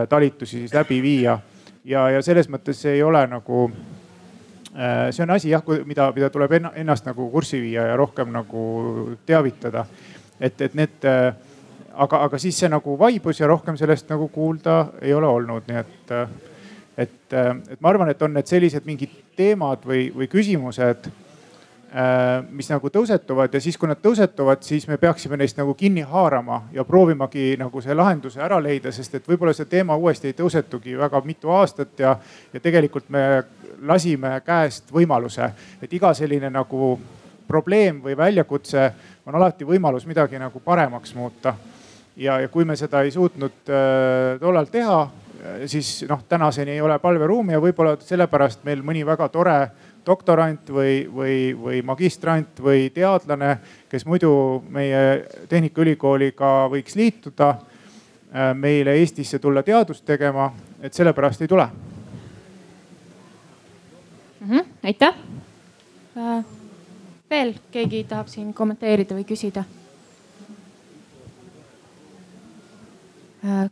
talitusi siis läbi viia ja, ja selles mõttes see ei ole nagu äh, see on asi jah, mida, mida tuleb ennast nagu kurssi viia ja rohkem nagu teavitada. et, et need, äh, aga, aga siis see nagu vaibus ja rohkem sellest nagu kuulda ei ole olnud, nii et, äh, et, et ma arvan, et on need sellised mingid teemad või, või küsimused Äh, mis nagu tõusetuvad ja siis, kui nad tõusetuvad, siis me peaksime neist nagu kinni haarama ja proovimagi nagu see lahenduse ära leida, sest et võib-olla see teema uuesti ei tõusetugi väga mitu aastat ja, ja tegelikult me lasime käest võimaluse, et iga selline nagu probleem või väljakutse on alati võimalus midagi nagu paremaks muuta. ja, ja kui me seda ei suutnud äh, tollal teha, siis noh, tänaseni ei ole palveruumi ja võib-olla sellepärast meil mõni väga tore doktorant või, või, või magistrant või teadlane, kes muidu meie Tehnikaülikooliga võiks liituda, äh, meile Eestisse tulla teadust tegema, et sellepärast ei tule mm. -hmm, aitäh äh,. veel keegi tahab siin kommenteerida või küsida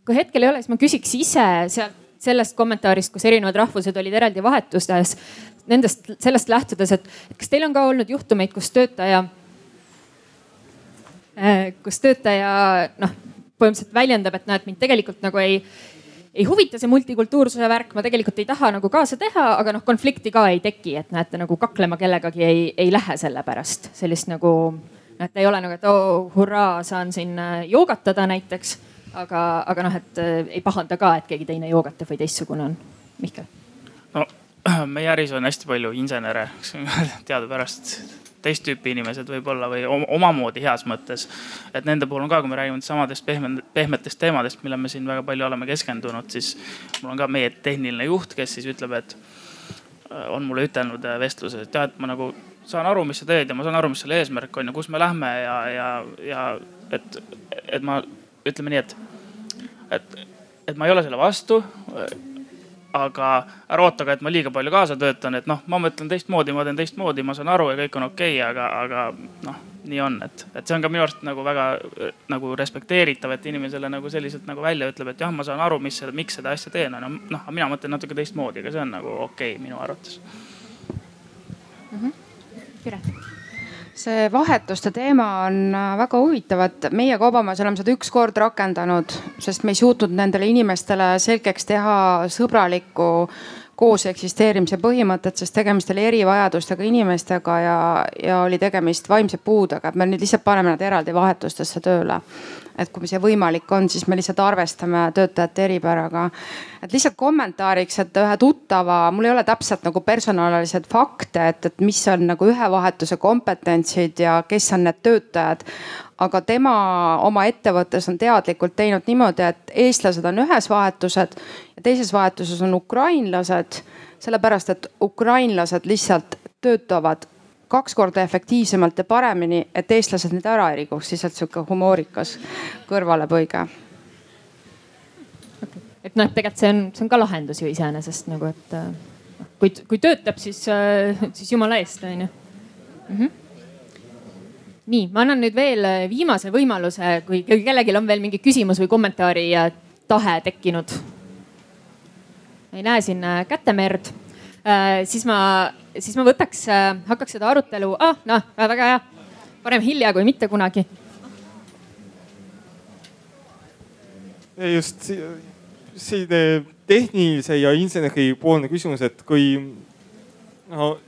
kui hetkel ei ole, siis ma küsiks ise sealt sellest kommentaarist, kus erinevad rahvused olid eraldi vahetustes nendest, sellest lähtudes, et kas teil on ka olnud juhtumeid, kus töötaja, äh, kus töötaja noh, põhimõtteliselt väljendab, et näed, mind tegelikult nagu ei, ei huvita see multikultuursuse värk, ma tegelikult ei taha nagu kaasa teha, aga noh, konflikti ka ei teki, et näete nagu kaklema kellegagi ei, ei lähe selle pärast sellist nagu, et ei ole nagu, et oo oh, hurraa, saan siin äh, joogatada näiteks. Aga, aga noh, et äh, ei pahanda ka, et keegi teine joogatab või teistsugune on. Mihkel no [CLEARS THROAT] meie äris on hästi palju insenere [LAUGHS] teadupärast. teist tüüpi inimesed võib-olla või omamoodi heas mõttes. et nende puhul on ka, kui me räägime samadest pehme, pehmetest teemadest, mille me siin väga palju oleme keskendunud, siis mul on ka meie tehniline juht, kes siis ütleb, et äh, on mulle ütelnud äh, vestluses, et jah, et ma nagu saan aru, mis sa teed ja ma saan aru, mis selle eesmärk on ja kus me lähme ja, ja, ja et, et ma ütleme nii, et, et, et ma ei ole selle vastu aga ära oota ka, et ma liiga palju kaasa töötan, et noh, ma mõtlen teistmoodi, ma teen teistmoodi, ma saan aru ja kõik on okei okay,, aga, aga noh, nii on, et, et see on ka minu arust nagu väga nagu respekteeritav, et inimesele nagu selliselt nagu välja ütleb, et jah, ma saan aru, mis, miks seda asja teen, on ju. noh, mina mõtlen natuke teistmoodi, aga see on nagu okei okay, minu arvates mm. -hmm. Piret see vahetuste teema on äh, väga huvitav, et meie Kaubamajas oleme seda üks kord rakendanud, sest me ei suutnud nendele inimestele selgeks teha sõbralikku koos eksisteerimise põhimõtet, sest tegemist oli erivajadustega inimestega ja, ja oli tegemist vaimse puudega, et me nüüd lihtsalt paneme nad eraldi vahetustesse tööle et kui see võimalik on, siis me lihtsalt arvestame töötajate eripäraga. et lihtsalt kommentaariks, et ühe tuttava, mul ei ole täpselt nagu personalilised fakte, et, et mis on nagu ühe vahetuse kompetentsid ja kes on need töötajad aga tema oma ettevõttes on teadlikult teinud niimoodi, et eestlased on ühes vahetused ja teises vahetuses on ukrainlased. sellepärast, et ukrainlased lihtsalt töötavad kaks korda efektiivsemalt ja paremini, et eestlased nüüd ära ei rikuks, lihtsalt sihuke humoorikas kõrvalepõige et noh, tegelikult see on, see on ka lahendus ju iseenesest nagu, et äh, kui, kui töötab, siis, äh, siis jumala eest on ju. -hmm. Nii, ma annan nüüd veel äh, viimase võimaluse, kui kellelgi on veel mingi küsimus või kommentaari tahe tekkinud. ei näe siin kätemerd äh,, siis ma siis ma võtaks, äh, hakkaks seda arutelu ah,, noh väga hea, parem hilja kui mitte kunagi. just selline tehnilise ja inseneripoolne küsimus, et kui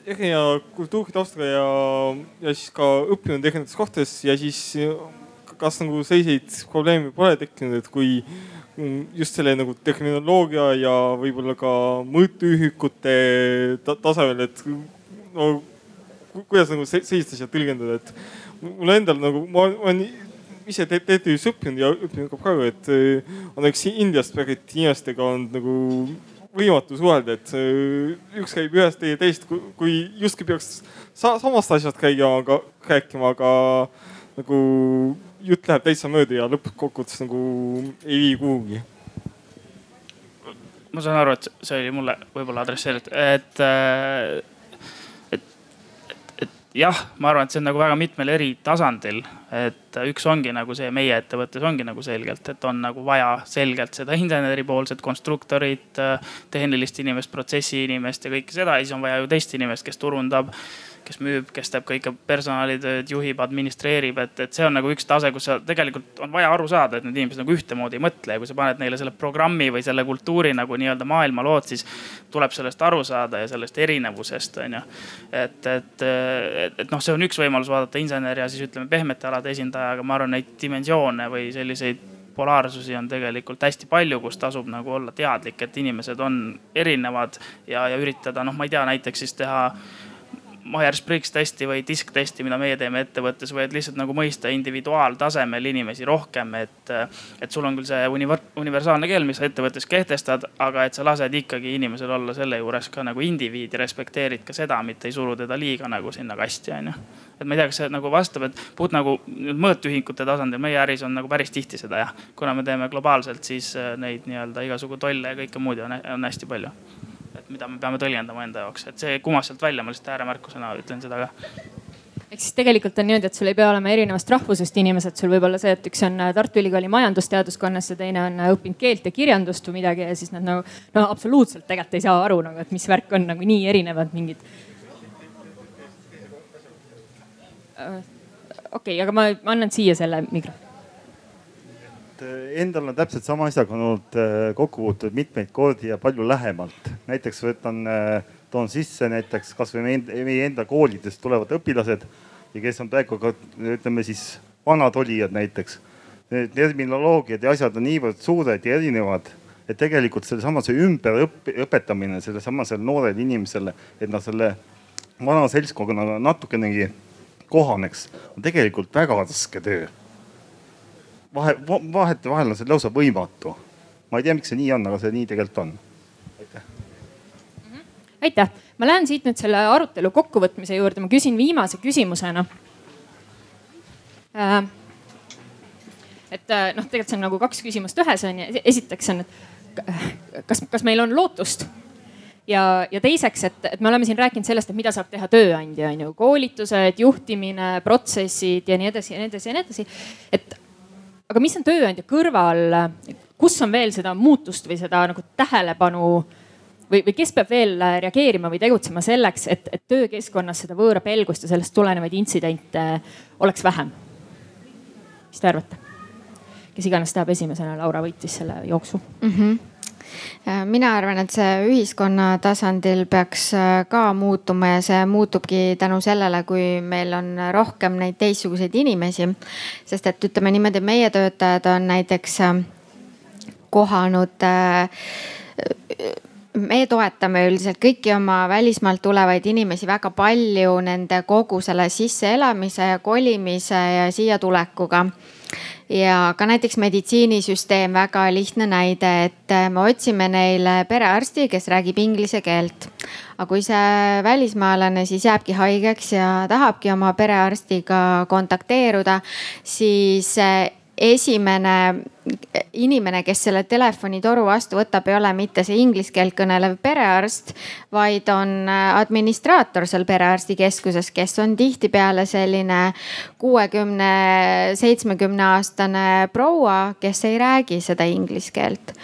erineva kultuuritaustaga ja, ja siis ka õppinud erinevates kohtades ja siis kas nagu selliseid probleeme pole tekkinud, et kui just selle nagu terminoloogia ja võib-olla ka mõõtühikute tasemel, et no kuidas nagu sellist asja tõlgendada, et mul endal nagu ma olen ise TTÜ-s õppinud ja õppinud ka praegu, et äh, on näiteks Indiast pärit inimestega on nagu võimatu suhelda, et äh, üks käib ühest ja teist, kui justkui peaks sa samast asjast käia, aga rääkima, aga nagu jutt läheb täitsa mööda ja lõppkokkuvõttes nagu ei vii kuhugi. ma saan aru, et see oli mulle võib-olla adresseeritud, et, et jah, ma arvan, et see on nagu väga mitmel eri tasandil, et üks ongi nagu see meie ettevõttes ongi nagu selgelt, et on nagu vaja selgelt seda inseneripoolset konstruktorit, tehnilist inimest, protsessi inimest ja kõike seda ja siis on vaja ju teist inimest, kes turundab kes müüb, kes teeb kõike personalitööd, juhib, administreerib, et, et see on nagu üks tase, kus sa tegelikult on vaja aru saada, et need inimesed nagu ühtemoodi ei mõtle ja kui sa paned neile selle programmi või selle kultuuri nagu nii-öelda maailmalood, siis tuleb sellest aru saada ja sellest erinevusest on ju. et, et, et, et noh, see on üks võimalus vaadata insener ja siis ütleme pehmete alade esindaja, aga ma arvan, neid dimensioone või selliseid polaarsusi on tegelikult hästi palju, kus tasub nagu olla teadlik, et inimesed on erinevad ja, ja üritada, noh, ma ei tea, näiteks siis teha Myers-Briggs testi või disktesti, mida meie teeme ettevõttes et lihtsalt nagu mõista individuaaltasemel inimesi rohkem, et. et sul on küll see universaalne keel, mis sa ettevõttes kehtestad, aga et sa lased ikkagi inimesel olla selle juures ka nagu indiviidi, respekteerid ka seda, mitte ei suru teda liiga nagu sinna kasti, onju. et ma ei tea, kas see nagu vastab, et puht nagu mõõtühikute tasandil, meie äris on nagu päris tihti seda jah. kuna me teeme globaalselt, siis äh, neid nii-öelda igasugu tolle ja kõike muud on, on hästi palju et mida me peame tõlgendama enda jaoks, et see kumas sealt välja, ma lihtsalt ääremärkusena ütlen seda ka. Ehk siis tegelikult on niimoodi, et sul ei pea olema erinevast rahvusest inimesed, sul võib olla see, et üks on äh, Tartu Ülikooli majandusteaduskonnas ja teine on äh, õppinud keelt ja kirjandust või midagi ja siis nad nagu no absoluutselt tegelikult ei saa aru nagu, et mis värk on nagu nii erinevad mingid. Äh, okei okay,, aga ma, annan siia selle mikrofoni et endal on täpselt sama asjaga olnud äh, kokku puutunud mitmeid kordi ja palju lähemalt. näiteks võtan, äh, toon sisse näiteks kasvõi meie enda koolidest tulevad õpilased ja kes on praegu ka ütleme siis vanad olijad näiteks. Need terminoloogiad ja asjad on niivõrd suured ja erinevad, et tegelikult sellesama see ümberõpetamine sellesama noorele inimesele, et nad selle vana seltskonnaga natukenegi kohaneks, on tegelikult väga raske töö. Vahe, vahetevahel on see lausa võimatu. ma ei tea, miks see nii on, aga see nii tegelikult on. aitäh. aitäh, ma lähen siit nüüd selle arutelu kokkuvõtmise juurde, ma küsin viimase küsimusena äh, et äh, noh, tegelikult see on nagu kaks küsimust ühes on ju. esiteks on, et kas, kas meil on lootust ja, ja teiseks, et, et me oleme siin rääkinud sellest, et mida saab teha tööandja, on ju, koolitused, juhtimine, protsessid ja nii edasi ja nii edasi ja nii edasi. et aga mis on tööandja kõrval, kus on veel seda muutust või seda nagu tähelepanu või, või kes peab veel reageerima või tegutsema selleks, et, et töökeskkonnas seda võõra pelgust ja sellest tulenevaid intsidente oleks vähem? mis te arvate? kes iganes tahab esimesena, Laura võitis selle jooksu mm. -hmm mina arvan, et see ühiskonna tasandil peaks äh, ka muutuma ja see muutubki tänu sellele, kui meil on rohkem neid teistsuguseid inimesi. sest et ütleme niimoodi, meie töötajad on näiteks äh, kohanud me toetame üldiselt kõiki oma välismaalt tulevaid inimesi väga palju nende kogu selle sisseelamise ja kolimise ja siia tulekuga ja ka näiteks meditsiinisüsteem, väga lihtne näide, et äh, me otsime neile perearsti, kes räägib inglise keelt. aga kui see välismaalane siis jääbki haigeks ja tahabki oma perearstiga kontakteeruda, siis äh, esimene inimene, kes selle telefonitoru vastu võtab, ei ole mitte see inglise keelt kõnelev perearst, vaid on äh, administraator seal perearstikeskuses, kes on tihtipeale selline kuuekümne, seitsmekümne aastane proua, kes ei räägi seda inglise keelt.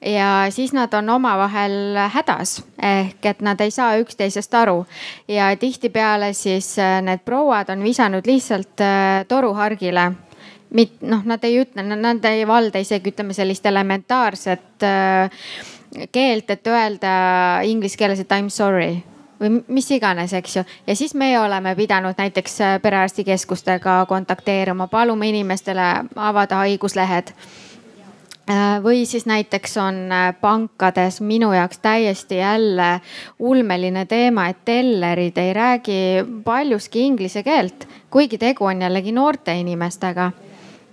Ja siis nad on omavahel hädas ehk et nad ei saa üksteisest aru. Ja tihtipeale siis äh, need prouad on visanud lihtsalt äh, toruhargile mit-, noh, nad ei ütle, nad ei valda isegi ütleme sellist elementaarset äh, keelt, et öelda inglise keeles, et I m sorry või mis iganes, eks ju. ja siis meie oleme pidanud näiteks äh, perearstikeskustega kontakteeruma, palume inimestele avada haiguslehed äh, või siis näiteks on äh, pankades minu jaoks täiesti jälle ulmeline teema, et tellerid ei räägi paljuski inglise keelt, kuigi tegu on jällegi noorte inimestega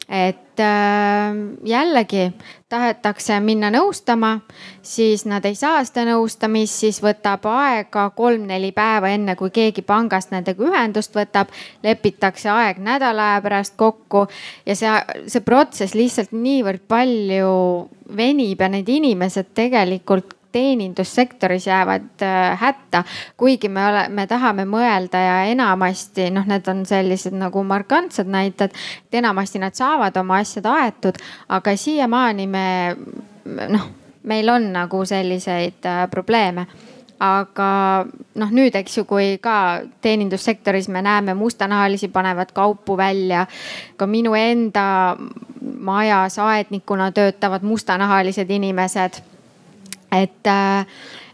et äh, jällegi tahetakse minna nõustama, siis nad ei saa seda nõustamist, siis võtab aega kolm-neli päeva, enne kui keegi pangast nendega ühendust võtab. lepitakse aeg nädala aja pärast kokku ja see, see protsess lihtsalt niivõrd palju venib ja need inimesed tegelikult teenindussektoris jäävad äh, hätta. kuigi me oleme, me tahame mõelda ja enamasti noh, need on sellised nagu markantsed näited, et enamasti nad saavad oma asjad aetud, aga siiamaani me noh, meil on nagu selliseid äh, probleeme aga noh, nüüd, eks ju, kui ka teenindussektoris me näeme mustanahalisi panevad kaupu välja. ka minu enda majas aednikuna töötavad mustanahalised inimesed et, äh,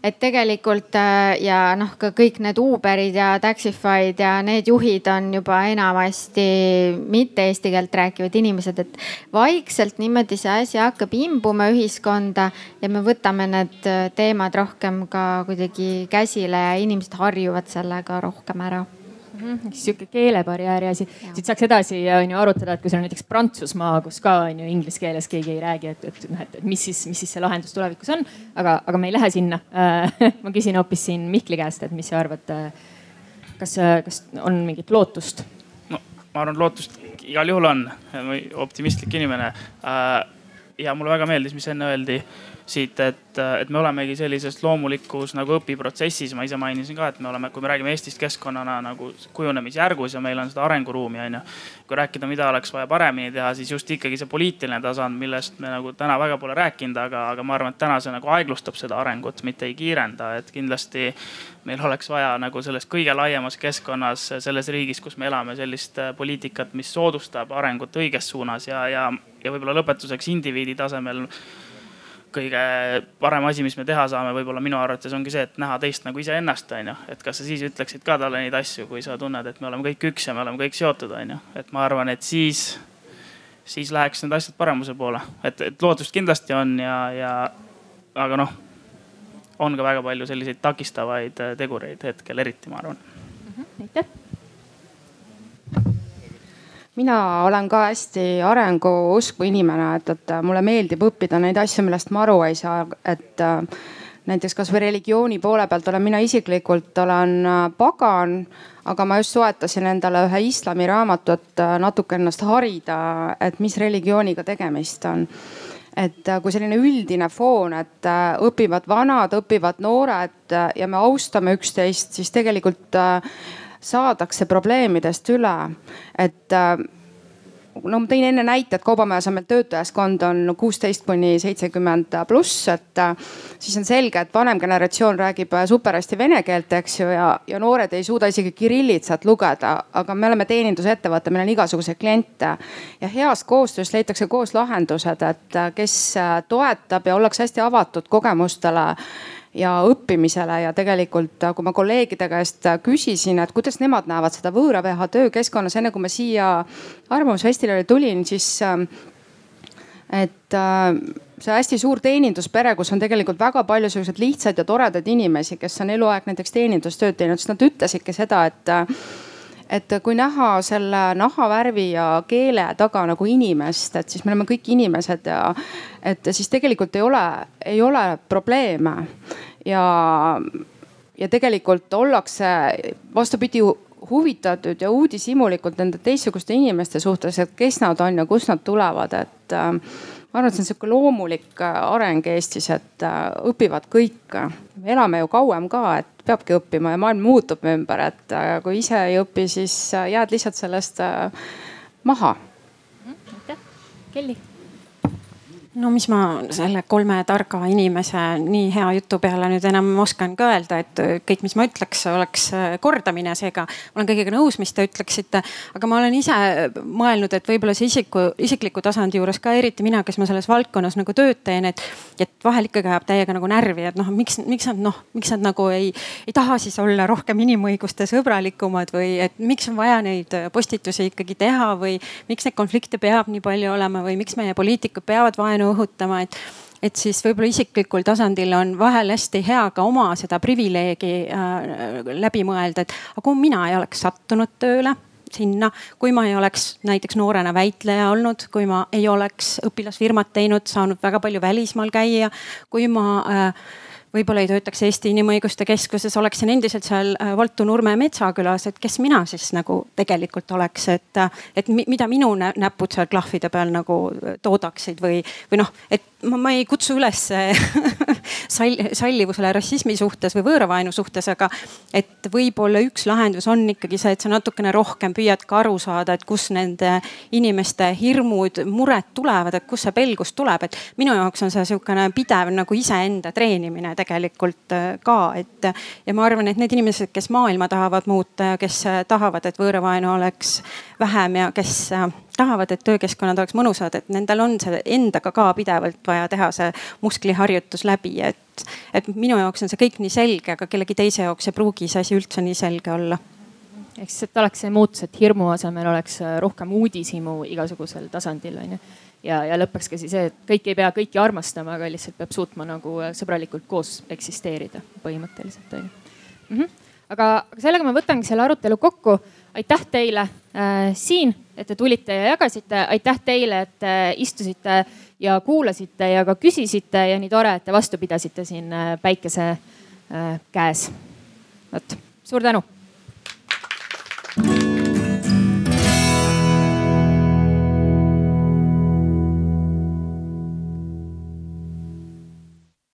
et tegelikult äh, ja noh, ka kõik need Uberid ja Taxify'd ja need juhid on juba enamasti mitte eesti keelt rääkivad inimesed, et vaikselt niimoodi see asi hakkab imbuma ühiskonda ja me võtame need äh, teemad rohkem ka kuidagi käsile ja inimesed harjuvad sellega rohkem ära mm -hmm.. sihuke keelebarjääri asi, siit saaks edasi on ju arutada, et kui sul on näiteks Prantsusmaa, kus ka on ju inglise keeles keegi ei räägi, et, et noh, et mis siis, mis siis see lahendus tulevikus on. aga, aga me ei lähe sinna [LAUGHS] ma küsin hoopis siin Mihkli käest, et mis sa arvad. kas, kas on mingit lootust? no ma arvan, lootust igal juhul on, optimistlik inimene. Äh, ja mulle väga meeldis, mis enne öeldi siit, et, et me olemegi sellises loomulikus nagu õpiprotsessis, ma ise mainisin ka, et me oleme, kui me räägime Eestist keskkonnana nagu kujunemisjärgus ja meil on seda arenguruumi, on ju. kui rääkida, mida oleks vaja paremini teha, siis just ikkagi see poliitiline tasand, millest me nagu täna väga pole rääkinud, aga, aga ma arvan, et täna see nagu aeglustab seda arengut, mitte ei kiirenda, et kindlasti meil oleks vaja nagu selles kõige laiemas keskkonnas, selles riigis, kus me elame, sellist poliitikat, mis soodustab arengut õiges suunas ja, ja, ja võib-olla lõpetuseks indiviidi tasemel kõige parem asi, mis me teha saame, võib-olla minu arvates ongi see, et näha teist nagu iseennast, on ju. et kas sa siis ütleksid ka talle neid asju, kui sa tunned, et me oleme kõik üks ja me oleme kõik seotud, on ju. et ma arvan, et siis, siis läheks need asjad paremuse poole, et, et lootust kindlasti on ja, ja aga noh, on ka väga palju selliseid takistavaid tegureid hetkel eriti, ma arvan. -hmm, aitäh mina olen ka hästi arenguusku inimene, et, et mulle meeldib õppida neid asju, millest ma aru ei saa, et näiteks kasvõi religiooni poole pealt olen mina isiklikult olen pagan, aga ma just soetasin endale ühe islami raamatu, et natuke ennast harida, et mis religiooniga tegemist on. Et äh, kui selline üldine foon, et äh, õpivad vanad, õpivad noored äh, ja me austame üksteist, siis tegelikult saadakse probleemidest üle. et no ma tõin enne näite, et kaubamajas on meil töötajaskond on kuusteist kuni seitsekümmend pluss, et äh, siis on selge, et vanem generatsioon räägib äh, super hästi vene keelt, eks ju, ja, ja noored ei suuda isegi kirillitsat lugeda. aga me oleme teenindusettevõte, meil on igasuguseid kliente ja heas koostöös leitakse koos lahendused, et äh, kes toetab ja ollakse hästi avatud kogemustele ja õppimisele ja tegelikult, kui ma kolleegide käest küsisin, et kuidas nemad näevad seda võõra VH töökeskkonnas, enne kui ma siia Arvamusfestivalile tulin, siis et äh, see hästi suur teeninduspere, kus on tegelikult väga palju selliseid lihtsaid ja toredaid inimesi, kes on eluaeg näiteks teenindustööd teinud, siis nad ütlesidki seda, et et kui näha selle nahavärvi ja keele taga nagu inimest, et siis me oleme kõik inimesed ja et siis tegelikult ei ole, ei ole probleeme. Ja, ja tegelikult ollakse vastupidi huvitatud ja uudishimulikult nende teistsuguste inimeste suhtes, et kes nad on ja kust nad tulevad, et ma arvan, et see on sihuke loomulik äh, areng Eestis, et äh, õpivad kõik. elame ju kauem ka, et peabki õppima ja maailm muutub ümber, et äh, kui ise ei õpi, siis jääd lihtsalt sellest maha. aitäh, Kelly no mis ma selle kolme targa inimese nii hea jutu peale nüüd enam oskan ka öelda, et kõik, mis ma ütleks, oleks kordamine, seega ma olen kõigega nõus, mis te ütleksite. aga ma olen ise mõelnud, et võib-olla see isiku, isikliku tasandi juures ka eriti mina, kes ma selles valdkonnas nagu tööd teen, et, et vahel ikkagi ajab täiega nagu närvi, et noh, miks, miks nad noh, miks nad nagu ei, ei taha siis olla rohkem inimõiguste sõbralikumad või et miks on vaja neid postitusi ikkagi teha või miks neid konflikte peab nii palju olema või miks meie poliitikud peavad vaenu vaenu õhutama, et et siis võib-olla isiklikul tasandil on vahel hästi hea ka oma seda privileegi äh, läbi mõelda, et aga kui mina ei oleks sattunud tööle sinna, kui ma ei oleks näiteks noorena väitleja olnud, kui ma ei oleks õpilasfirmat teinud, saanud väga palju välismaal käia, kui ma äh, võib-olla ei töötaks Eesti Inimõiguste Keskuses, oleksin endiselt seal äh, Valtu Nurme Metsakülas, et kes mina siis nagu tegelikult oleks, et, äh, et mida minu näpud seal klahvide peal nagu äh, toodaksid või, või noh, et ma, ma ei kutsu üles [LAUGHS] sallivusele rassismi suhtes või võõravaenu suhtes, aga et võib-olla üks lahendus on ikkagi see, et sa natukene rohkem püüad ka aru saada, et kus nende inimeste hirmud, mured tulevad, et kust see pelgus tuleb, et minu jaoks on see sihukene pidev nagu iseenda treenimine tegelikult äh, ka, et ja ma arvan, et need inimesed, kes maailma tahavad muuta ja kes tahavad, et võõravaenu oleks vähem ja kes äh, tahavad, et töökeskkonnad oleks mõnusad, et nendel on see endaga ka pidevalt vaja teha see muskliharjutus läbi, et, et minu jaoks on see kõik nii selge, aga kellegi teise jaoks ei pruugi see asi üldse nii selge olla ehk siis, et oleks see muutus, et hirmu asemel oleks rohkem uudishimu igasugusel tasandil on ju. Ja, ja lõppeks ka siis see, et kõik ei pea kõiki armastama, aga lihtsalt peab suutma nagu sõbralikult koos eksisteerida põhimõtteliselt on ju mm. -hmm. aga, sellega ma võtangi selle arutelu kokku aitäh teile äh, siin, et te tulite ja jagasite, aitäh teile, et äh, istusite ja kuulasite ja ka küsisite ja nii tore, et te vastu pidasite siin äh, päikese äh, käes. vot, suur tänu